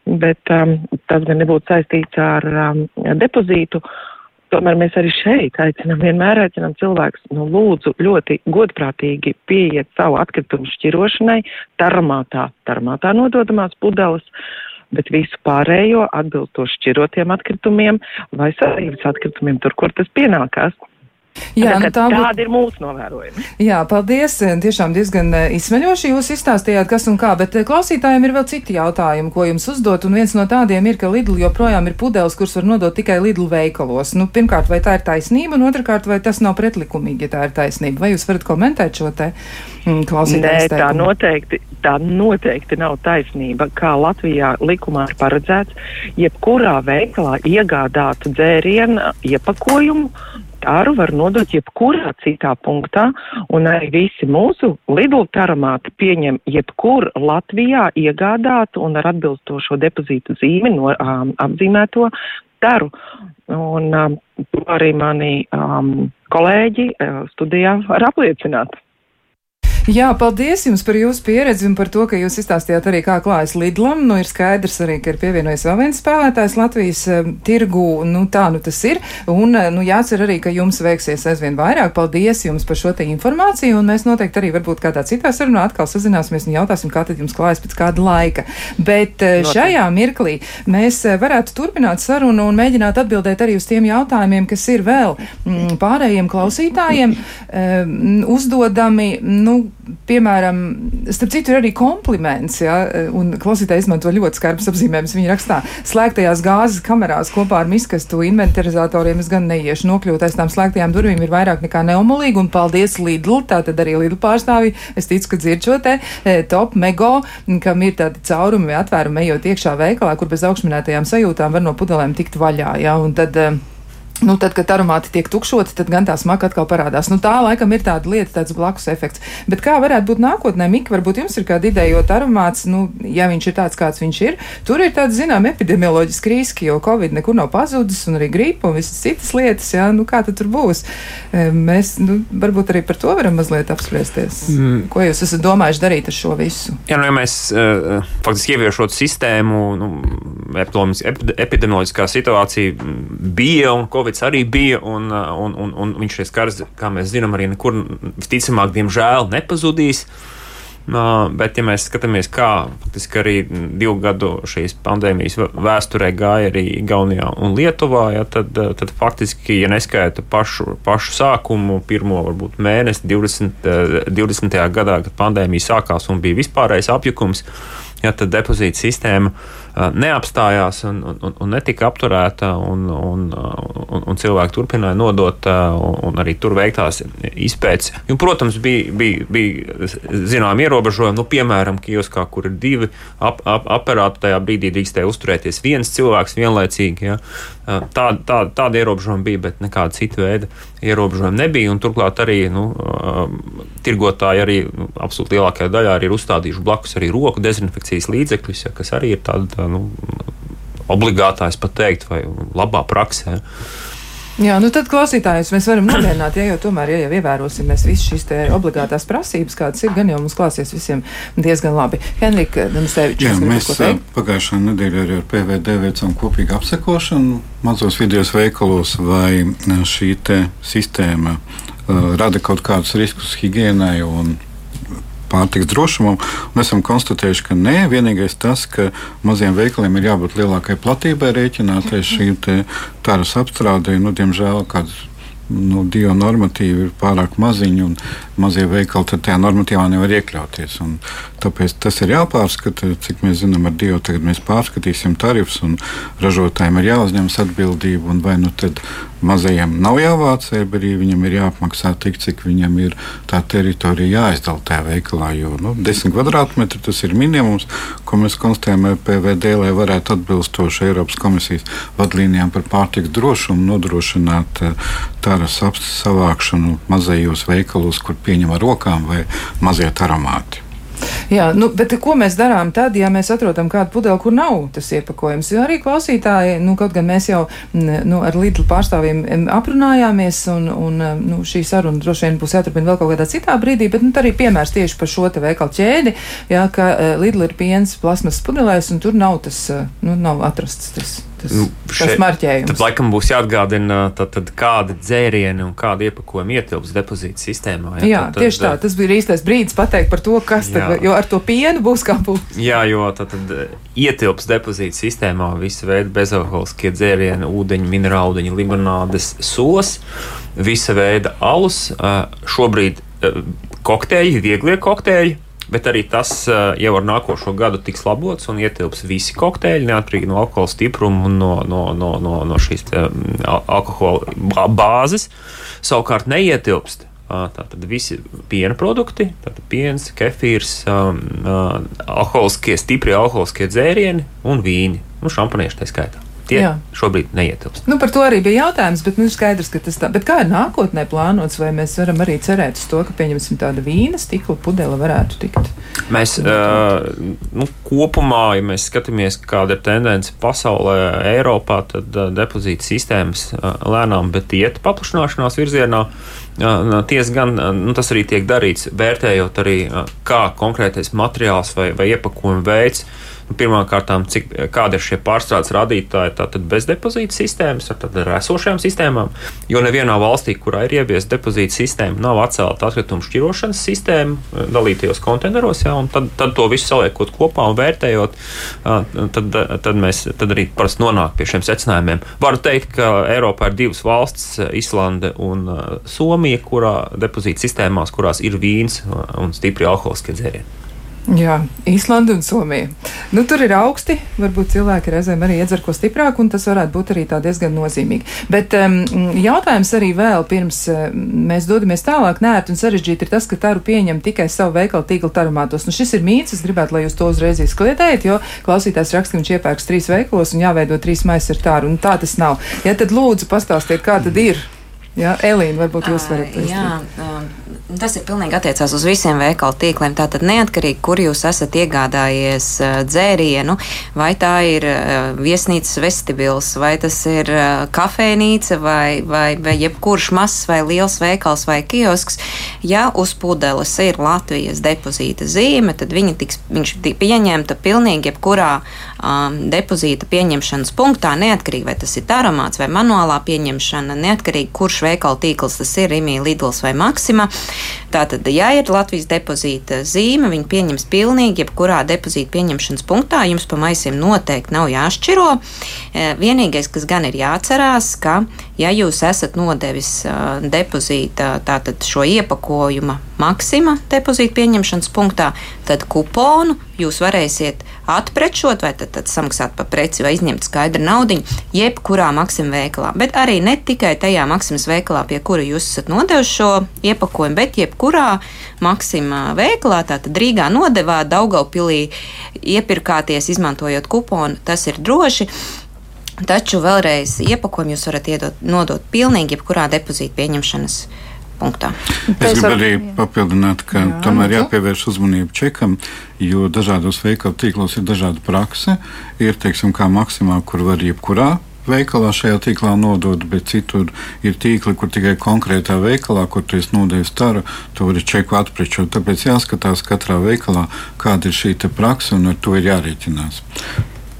bet um, tas gan nebūtu saistīts ar um, depozītu. Uh, Tomēr mēs arī šeit aicinām, vienmēr aicinām cilvēkus, nu, lūdzu, ļoti godprātīgi pieiet savu atkritumu šķirošanai, taramātā, taramātā nododamās pudeles, bet visu pārējo atbilstoši šķirotiem atkritumiem vai sadzīves atkritumiem tur, kur tas pienākās. Jā, tā, nu, tā būt- tādi ir mūsu novērojumi. Jā, paldies. Tiešām diezgan eh, izsmeļoši jūs izstāstījāt, kas un kā, bet eh, klausītājiem ir vēl citi jautājumi, ko jums uzdot, un viens no tādiem ir, ka Lidl joprojām ir pudeles, kuras var nodot tikai Lidl veikalos. Nu, pirmkārt, vai tā ir taisnība, un otrkārt, vai tas nav pretlikumīgi, ja tā ir taisnība? Vai jūs varat komentēt šo te mm, Nē, klausītāju tā noteikti, tā noteikti nav taisnība. Kā Latvijā likumā ir paredzēts, jebkurā veikalā iegādātu dzērienu iepakojumu. Tāru var nodot jebkurā citā punktā, un arī visi mūsu Lidl taramāti pieņem jebkur Latvijā iegādātu un ar atbilstošo depozītu zīmi no um, apzīmēto taru. Un um, to arī mani um, kolēģi uh, studijā var apliecināt. Jā, paldies jums par jūsu pieredzi un par to, ka jūs izstāstījāt arī, kā klājas Lidlam. Nu, ir skaidrs arī, ka ir pievienojies vēl viens spēlētājs Latvijas tirgu. Nu, tā nu tas ir. Un, uh, nu, jācer arī, ka jums veiksies aizvien vairāk. Paldies jums par šo te informāciju. Un mēs noteikti arī varbūt kādā citā sarunā atkal sazināsimies un jautāsim, kā tad jums klājas pēc kāda laika. Bet uh, šajā mirklī mēs uh, varētu turpināt sarunu un mēģināt atbildēt arī uz tiem jautājumiem, kas ir vēl mm, pārējiem klausītājiem um, uzdodami. Nu, piemēram, starp citu, ir arī kompliments, ja, un klausītāji izmanto ļoti skarbus apzīmējumus. Viņi rakstā, slēgtajās gāzes kamerās kopā ar miskastu inventarizatoriem es gan neiešu nokļūt aiz tām slēgtajām durvīm, ir vairāk nekā neumolīgi, un paldies Lidl, tātad arī Lidl pārstāvji, es ticu, ka dzird šo te e, top mego, kam ir tādi caurumi vai atvērumi ejot iekšā veikalā, kur bez augšminētajām sajūtām var no pudelēm tikt vaļā, ja, un tad, e, Nu, tad, kad aromāti tiek tukšoti, tad gan tā smaka atkal parādās. Nu, tā laikam ir tāda lieta, tāds blakus efekts. Bet kā varētu būt nākotnē, Mika, varbūt jums ir kāda ideja, jo aromāts, nu, ja viņš ir tāds, kāds viņš ir, tur ir tāda, zinām, epidemioloģiska riski, jo Covid nekur nav pazudis, un arī gripa un visas citas lietas, jā, nu, kā tad tur būs. Mēs, nu, varbūt arī par to varam mazliet apspriesties. Mm. Ko jūs esat domājuši darīt ar šo visu? Jā, nu, ja mēs uh, faktiski ieviešot sistēmu, nu, epidemioloģiskā situācija bija un Covid arī bija, un, un, un, un viņš šis karš, kā mēs zinām, arī nekur visticamāk, diemžēl, nepazudīs. Uh, bet, ja mēs skatāmies, kā faktiski arī divu gadu šīs pandēmijas vēsturē gāja arī Igaunijā un Lietuvā, ja, tad, tad faktiski, ja neskaita pašu, pašu sākumu, pirmo varbūt mēnesi 20, 20. gadā, kad pandēmija sākās un bija vispārējais apjukums, ja, tad depozīta sistēma neapstājās un, un, un netika apturēta, un, un, un, un cilvēki turpināja nodot un arī tur veiktās izpētes. Un, protams, bija, bija, bija zinām ierobežojumi, nu, piemēram, kioskā, kur ir divi ap, ap, aparāti, tajā brīdī drīkstēja uzturēties viens cilvēks vienlaicīgi. Ja. Tāda, tāda, tāda ierobežojuma bija, bet nekāda cita veida ierobežojuma nebija. Turklāt arī nu, tirgotāji arī nu, absolūti lielākajā daļā ir uzstādījuši blakus arī roku dezinfekcijas līdzekļus, ja, kas arī ir tāda nu, obligātā, es pat teiktu, vai labā praksē. Jā, nu tad klausītājus mēs varam nomierināt, ja jau tomēr, ja jau ievērosim mēs visas šīs te obligātās prasības, kādas ir, gan jau mums klāsies visiem diezgan labi. Henrika Danusevičs. Jā, mēs pagājušā nedēļā arī ar PVD veicām kopīgu apsekošanu mazos vidējos veikalos, vai šī te sistēma uh, rada kaut kādus riskus higiēnai un pārtiks drošumam. Esam konstatējuši, ka nē, vienīgais tas, ka maziem veikaliem ir jābūt lielākai platībai rēķinātai šīm tāras apstrādē. Nu, diemžēl kādas nu, divi normatīvi ir pārāk maziņi, un mazie veikali tajā normatīvā nevar iekļauties. Tāpēc tas ir jāpārskata. Cik mēs zinām, ar Dievu tagad mēs pārskatīsim tarifus, un ražotājiem ir jāuzņemas atbildība. Vai nu tad mazajiem nav jāvāc, bet arī viņam ir jāapmaksā tik, cik viņam ir tā teritorija jāizdala tajā veikalā. Jo nu, 10 kvadrātmetri tas ir minimums, ko mēs konstatējam ar PVD, lai varētu atbilstoši Eiropas komisijas vadlīnijām par pārtiks drošumu nodrošināt taras savākšanu mazajos veikalos, kur pieņem ar rokām vai mazie aromāti. Jā, nu, bet ko mēs darām tad, ja mēs atrodam kādu pudeli, kur nav tas iepakojums? Jo arī klausītāji, nu, kaut gan mēs jau nu, ar Lidlu pārstāvjiem aprunājāmies, un, un nu, šī saruna droši vien būs jāturpina vēl kaut kādā citā brīdī, bet nu, arī piemērs tieši par šo te veikalu ķēdi, jā, ka Lidl ir piens plasmas pudelēs, un tur nav tas, nu, nav atrasts tas Tas, Nu, tas šeit- marķējums. Tad laikam būs jāatgādina, tad, tad kādi dzērieni un kādi iepakovumi ietilps depozīta sistēmā. Jā, tad, tieši tā. Tas bija īstais brīdis pateikt par to, kas tad, Jā. jo ar to pienu būs kā būs. Jā, jo tad, tad eh, ietilps depozīta sistēmā visa veida bezalkoholiskie dzērieni, ūdeņi, minerāludeņi, limonādes, sos, visa veida alus. Šobrīd kokteļi, vieglie kokteļi. Bet arī tas eh, jau ar nākošo gadu tiks labots un ietilps visi kokteļi, neatkarīgi no alkohola stipruma un no, no, no, no, no šīs um, alkohola bā- bāzes. Savukārt neietilpst tātad visi piena produkti, tātad piens, kefīrs, um, alkoholiskie, stipri alkoholiskie dzērieni un vīni, un šampanieši tā skaitā. Tie Jā. Šobrīd neietilpst. Nu, par to arī bija jautājums, bet nu, skaidrs, ka tas tā. Bet kā ir nākotnē plānots, vai mēs varam arī cerēt uz to, ka, pieņemsim, tāda vīna stikla pudele varētu tikt? Mēs uh, nu, kopumā, ja mēs skatāmies, kāda ir tendence pasaulē, Eiropā, tad uh, depozīta sistēmas uh, lēnām, bet iet paplašināšanās virzienā. Uh, Tiesa gan uh, nu, tas arī tiek darīts, vērtējot arī, uh, kā konkrētais materiāls vai, vai iepakojuma veids. Nu, Pirmkārt, kāda ir šie pārstrādes rādītāji, tātad bez depozīta sistēmas, tad ar esošajām sistēmām. Jo nevienā valstī, kurā ir ieviesta depozīta sistēma, nav atcelta atkritumu šķirošanas sistēma eh, dalītajos konteineros. Ja, un tad, tad to visu saliekot kopā un vērtējot, tad, tad mēs tad arī parasti nonākam pie šiem secinājumiem. Varu teikt, ka Eiropā ir divas valstis, Islande un Somija, kurā depozīta sistēmās, kurās ir vīns un stipri alkoholiskie dzērieni. Jā, Īslanda un Somija. Nu, tur ir augsti, varbūt cilvēki reizēm arī iedzer ko stiprāku, un tas varētu būt arī tā diezgan nozīmīgi. Bet um, jautājums arī vēl pirms um, mēs dodamies tālāk, nērt un sarežģīti ir tas, ka taru pieņem tikai savu veikalu tīklu tarumātos. Nu, šis ir mīts, es gribētu, lai jūs to uzreiz izkliedējat, jo klausītājs raksta, ka viņš iepērks trīs veikalos un jāveido trīs maisi ar tāru, un tā tas nav. Ja tad lūdzu pastāstiet, kā tad ir. Jā, Elīna, varbūt jūs varat um, tas ir pilnīgi attiecās uz visiem veikalu tīkliem. Tātad neatkarīgi, kur jūs esat iegādājies uh, dzērienu, vai tā ir uh, viesnīcas vestibils, vai tas ir uh, kafejnīca, vai, vai, vai jebkurš mazs vai liels veikals vai kiosks, ja uz pudeles ir Latvijas depozīta zīme, tad viņa tiks pieņemta pilnīgi jebkurā um, depozīta pieņemšanas punktā, neatkarīgi vai tas ir taromāts vai manuālā pieņemšana, neatkarīgi kurš veikalu tīkls tas ir, Rīgā, Lidls vai Maksima. Tātad, ja ir Latvijas depozīta zīme, viņi pieņems pilnīgi jebkurā depozīta pieņemšanas punktā. Jums pa maisiem noteikti nav jāšķiro. E, Vienīgais, kas gan ir jāatcerās, ka, ja jūs esat nodevis uh, depozīta tātad šo iepakojuma maksima depozīta pieņemšanas punktā, tad kuponu jūs varēsiet atprečot vai tad, tad samaksāt par preci vai izņemt skaidru naudu jebkurā maksima veikalā. Bet arī ne tikai tajā maksimas veikalā, pie kura jūs esat nodevuši šo iepakojumu, bet jebkurā maksima veikalā, tātad Rīgā nodevā, Daugaupilī iepirkāties, izmantojot kuponu, tas ir droši. Taču vēlreiz iepakojumu jūs varat iedot, nodot pilnīgi jebkurā depozīta pieņemšanas punktā. Es gribu arī papildināt, ka Jā, Jā, tomēr lūdzu. jāpievērš uzmanība čekam, jo dažādos veikalu tīklos ir dažāda prakse. Ir, teiksim, kā maksimā, kur var jebkurā veikalā šajā tīklā nodot, bet citur ir tīkli, kur tikai konkrētā veikalā, kur tu esi nodevis taru, tu vari čeku atprečot. Tāpēc jāskatās katrā veikalā, kāda ir šī te prakse, un ar to ir jārēķinās.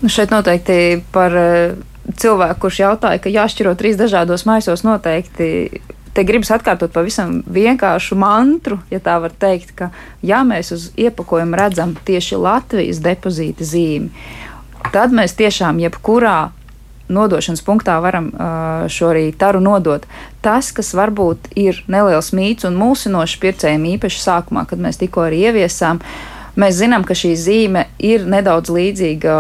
Nu, šeit noteikti par eh, cilvēku, kurš jautāja, ka jāšķiro trīs dažādos maisos, noteikti te gribas atkārtot pavisam vienkāršu mantru, ja tā var teikt, ka ja mēs uz iepakojuma redzam tieši Latvijas depozīta zīmi, tad mēs tiešām jebkurā nodošanas punktā varam uh, šo arī taru nodot. Tas, kas varbūt ir neliels mīts un mulsinošs pircējiem, īpaši sākumā, kad mēs tikko arī ieviesām, mēs zinām, ka šī zīme ir nedaudz līdzīga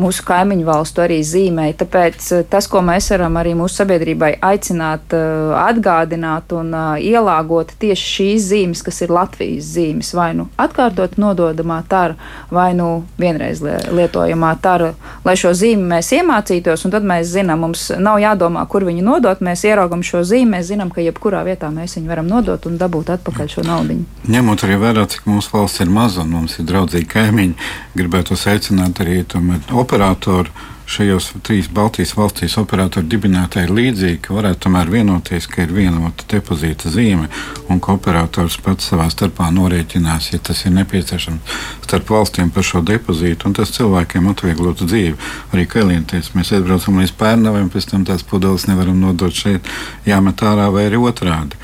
mūsu kaimiņu valstu arī zīmēja. Tāpēc eh, tas, ko mēs varam arī mūsu sabiedrībai aicināt, eh, atgādināt un eh, ielāgot tieši šīs zīmes, kas ir Latvijas zīmes, vai nu atkārtot nododamā tara, vai nu vienreiz lie- lietojamā tara, lai šo zīmi mēs iemācītos, un tad mēs zinām, mums nav jādomā, kur viņu nodot, mēs ieraugam šo zīmi, mēs zinām, ka jebkurā vietā mēs viņu varam nodot un dabūt atpakaļ šo naudu. Ņemot arī vērā, cik mūsu valsts ir maza un mums ir draudzīgi kaimiņi, gribētu aicināt arī tomēr, operatoru šajos trīs Baltijas valstīs operatoru dibinātāji līdzīgi, ka varētu tomēr vienoties, ka ir vienota depozīta zīme un ka operators pats savā starpā norēķinās, ja tas ir nepieciešams starp valstīm par šo depozītu, un tas cilvēkiem atvieglotu dzīvi. Arī klientiem mēs aizbraucam līdz pērnaviem, pēc tam tās pudeles nevaram nodot šeit, jāmet ārā vai arī otrādi.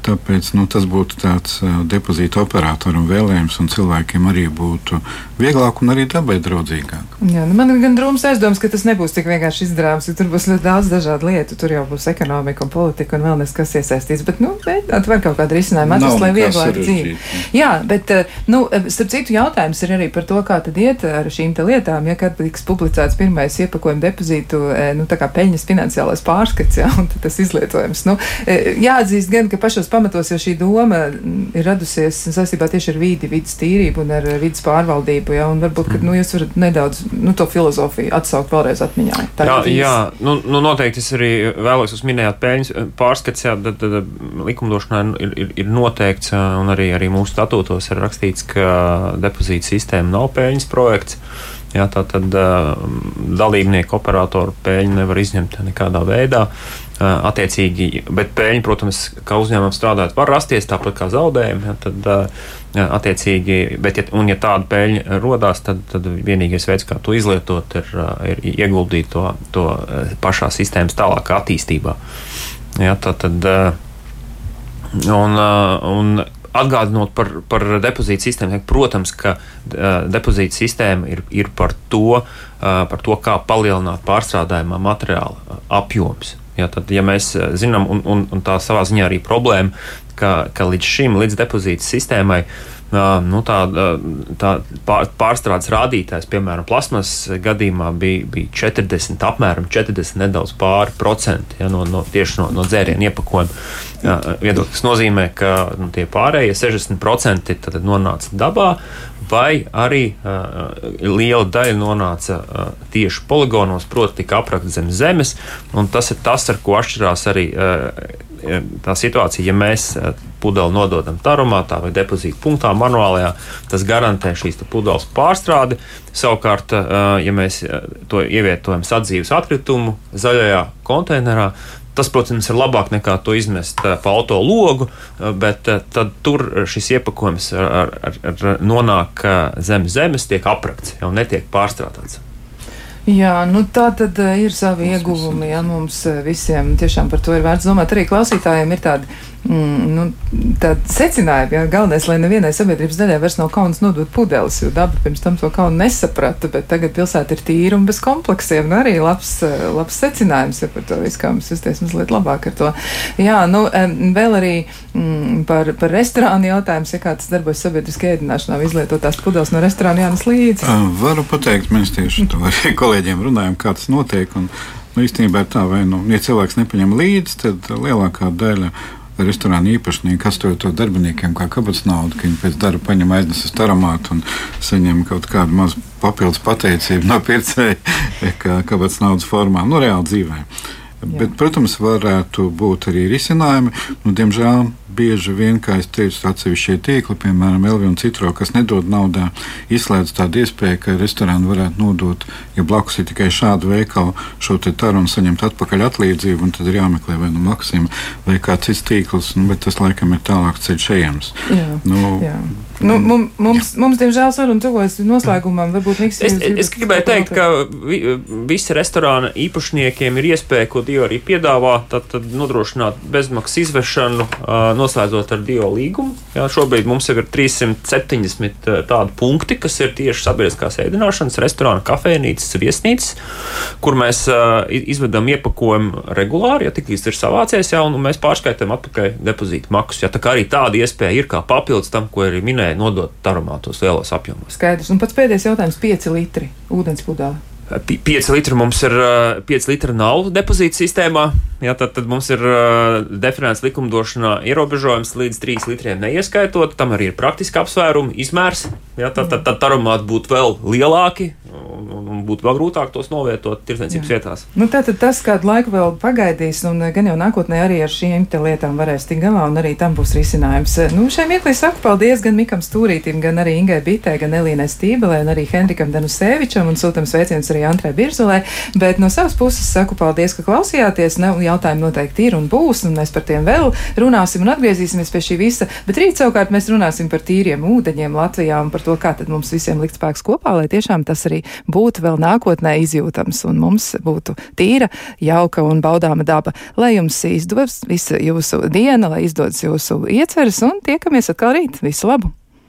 Tāpēc nu, tas būtu tāds uh, depozīta operatoram vēlējums, un cilvēkiem arī būtu vieglāk un arī dabai draudzīgāk. Jā, nu man ir gan drūms aizdoms, ka tas nebūs tik vienkārši izdarāms, jo tur būs ļoti daudz dažādu lietu. Tur jau būs ekonomika un politika un vēl neskas iesaistīts. Bet, nu, mēģināt var kaut kādu risinājumu atrast, lai vieglāk dzīvi. Jā, bet, nu, starp citu, jautājums ir arī par to, kā tad iet ar šīm lietām, ja kad tiks publicēts pirmais iepakojuma depozītu, nu, tā kā peļņas finansiālais pārskats, jā, un tas izlietojums. Nu, jāatzīst gan, ka pašos pamatos jau šī doma ir radusies saistībā tieši ar vīdi, vidas tīrību un ar vidas pārvaldību. Ja, varbūt, ka nu, jūs varat nedaudz nu, to filozofiju atsaukt vēlreiz atmiņā. Jā, jā nu, nu, noteikti es arī vēlos, jūs minējāt peļņas pārskats, jā, tad, tad likumdošanā ir, ir, ir noteikts un arī, arī mūsu statūtos ir rakstīts, ka depozīta sistēma nav peļņas projekts. Jā, tā tad uh, dalībnieku operatoru peļņu nevar izņemt nekādā veidā. Uh, attiecīgi, bet peļņa, protams, kā uzņēmumam strādājot, var rasties tāpat kā zaudējumi. Jā, tad, uh, attiecīgi, bet, ja, un ja tāda peļņa rodās, tad, tad vienīgais veids, kā to izlietot, ir, ir ieguldīt to, to pašā sistēmas tālākā attīstībā. Jā, tā tad, un, un Atgādinot par, par depozītu sistēmu, protams, ka uh, depozīta sistēma ir, ir par, to, uh, par to, kā palielināt pārstrādājumā materiāla apjoms. Ja, tad, ja mēs zinām, un, un, un tā savā ziņā arī problēma, ka, ka līdz šim, līdz depozīta sistēmai, nu, tā, tā pārstrādes rādītājs, piemēram, plasmas gadījumā bija, bija 40, apmēram 40 nedaudz pāri procenti ja, no, no, tieši no, no dzērienu iepakojuma viedokļa. Tas nozīmē, ka nu, tie pārējie 60% nonāca dabā, vai arī uh, liela daļa nonāca uh, tieši poligonos, proti, tika aprakta zem zemes. Tas ir tas, ar ko atšķirās arī uh, tā situācija, ja mēs pudeli nododam tarumātā vai depozīta punktā manuālajā, tas garantē šīs pudeles pārstrādi. Savukārt, ja mēs to ievietojam sadzīves atkritumu zaļajā konteinerā, Tas, protams, ir labāk nekā to izmest eh, pa auto logu, eh, bet eh, tad tur šis iepakojums ar, ar, ar nonāk zem zemes, tiek aprakts, jau netiek pārstrādāts. Jā, nu tā tad ir savi ieguvumi. Jā, mums visiem tiešām par to ir vērts domāt. Arī klausītājiem ir tādi mm, nu, tādi secinājumi. Jā, galvenais, lai nevienai sabiedrības daļai vairs nav kauns nodot pudeles, jo daba pirms tam to kaunu nesaprata, bet tagad pilsēta ir tīra un bez kompleksiem. Nu, arī labs, labs secinājums ja par to visu, kā mums justies mazliet labāk ar to. Jā, nu, vēl arī mm, par, par restorānu jautājums, ja kā tas darbojas sabiedriskajā ēdināšanā, izlietotās pudeles no restorāna jānes līdzi. Varu pateikt, mēs tieši to ar kolēģiem runājam, kā tas notiek. Un, nu, īstenībā ir tā, vai nu, ja cilvēks nepaņem līdzi, tad lielākā daļa restorāna īpašnieki atstājot to darbiniekiem kā kabatas naudu, ka viņi pēc darba paņem aiznes uz taramātu un saņem kaut kādu mazu papildus pateicību no pircēja, kā kabatas naudas formā, nu, reāli dzīvē. Bet, protams, varētu būt arī risinājumi. Nu, diemžēl bieži vien, kā es teicu, atsevišķie tīkli, piemēram, Elvi un Citro, kas nedod naudā, izslēdz tādu iespēju, ka restorāni varētu nodot, ja blakus ir tikai šāda veikala, šo te taru un saņemt atpakaļ atlīdzību, un tad ir jāmeklē vai nu Maksima vai kāds cits tīkls, nu, bet tas laikam ir tālāk ceļš ejams. Jā, nu, jā. Nu, mums, mums, mums, diemžēl, saruna tuvojas noslēgumam. Varbūt Miks, es, es, es gribēju teikt, ka vi, visi restorāna īpašniekiem ir iespēja, ko Dio arī piedāvā, tad, tad nodrošināt bezmaksas izvešanu, noslēdzot ar Dio līgumu. Jā, šobrīd mums jau ir 370 tādi punkti, kas ir tieši sabiedriskās ēdināšanas, restorāna, kafejnīcas, viesnīcas, kur mēs izvedam iepakojumu regulāri, ja tiklīdz ir savācies, jā, un mēs pārskaitām atpakaļ depozītu maksu. Jā, tā kā arī tāda iespēja ir kā papildus tam, ko arī minēja nodot tarumātos lielos apjomos. Skaidrs. Un pats pēdējais jautājums - 5 litri ūdens pudelī. 5 litri mums ir 5 litri nav depozīta sistēmā. Jā, tad, tad mums ir definēts likumdošanā ierobežojums līdz 3 litriem neieskaitot. Tam arī ir praktiski apsvērumi, izmērs. Jā, tad, tad, tad tarumāti būtu vēl lielāki. Un, būtu vēl grūtāk tos novietot tirdzniecības vietās. Nu, tātad tas kādu laiku vēl pagaidīs, un gan jau nākotnē arī ar šīm lietām varēs tikt galā, un arī tam būs risinājums. Nu, šai mirklī saku paldies gan Mikam Stūrītim, gan arī Ingai Bitē, gan Elīnai Stībelē, un arī Henrikam Danusevičam, un sūtams sveiciens arī Antrai Birzulē. Bet no savas puses saku paldies, ka klausījāties. Ne, jautājumi noteikti ir un būs, un mēs par tiem vēl runāsim un atgriezīsimies pie šī visa. Bet rīt savukārt mēs runāsim par tīriem ūdeņiem Latvijā un par to, kā tad mums visiem likt spēks kopā, lai tiešām tas arī būtu vēl nākotnē izjūtams un mums būtu tīra, jauka un baudāma daba. Lai jums izdodas visa jūsu diena, lai izdodas jūsu ieceres un tiekamies atkal rīt. Visu labu!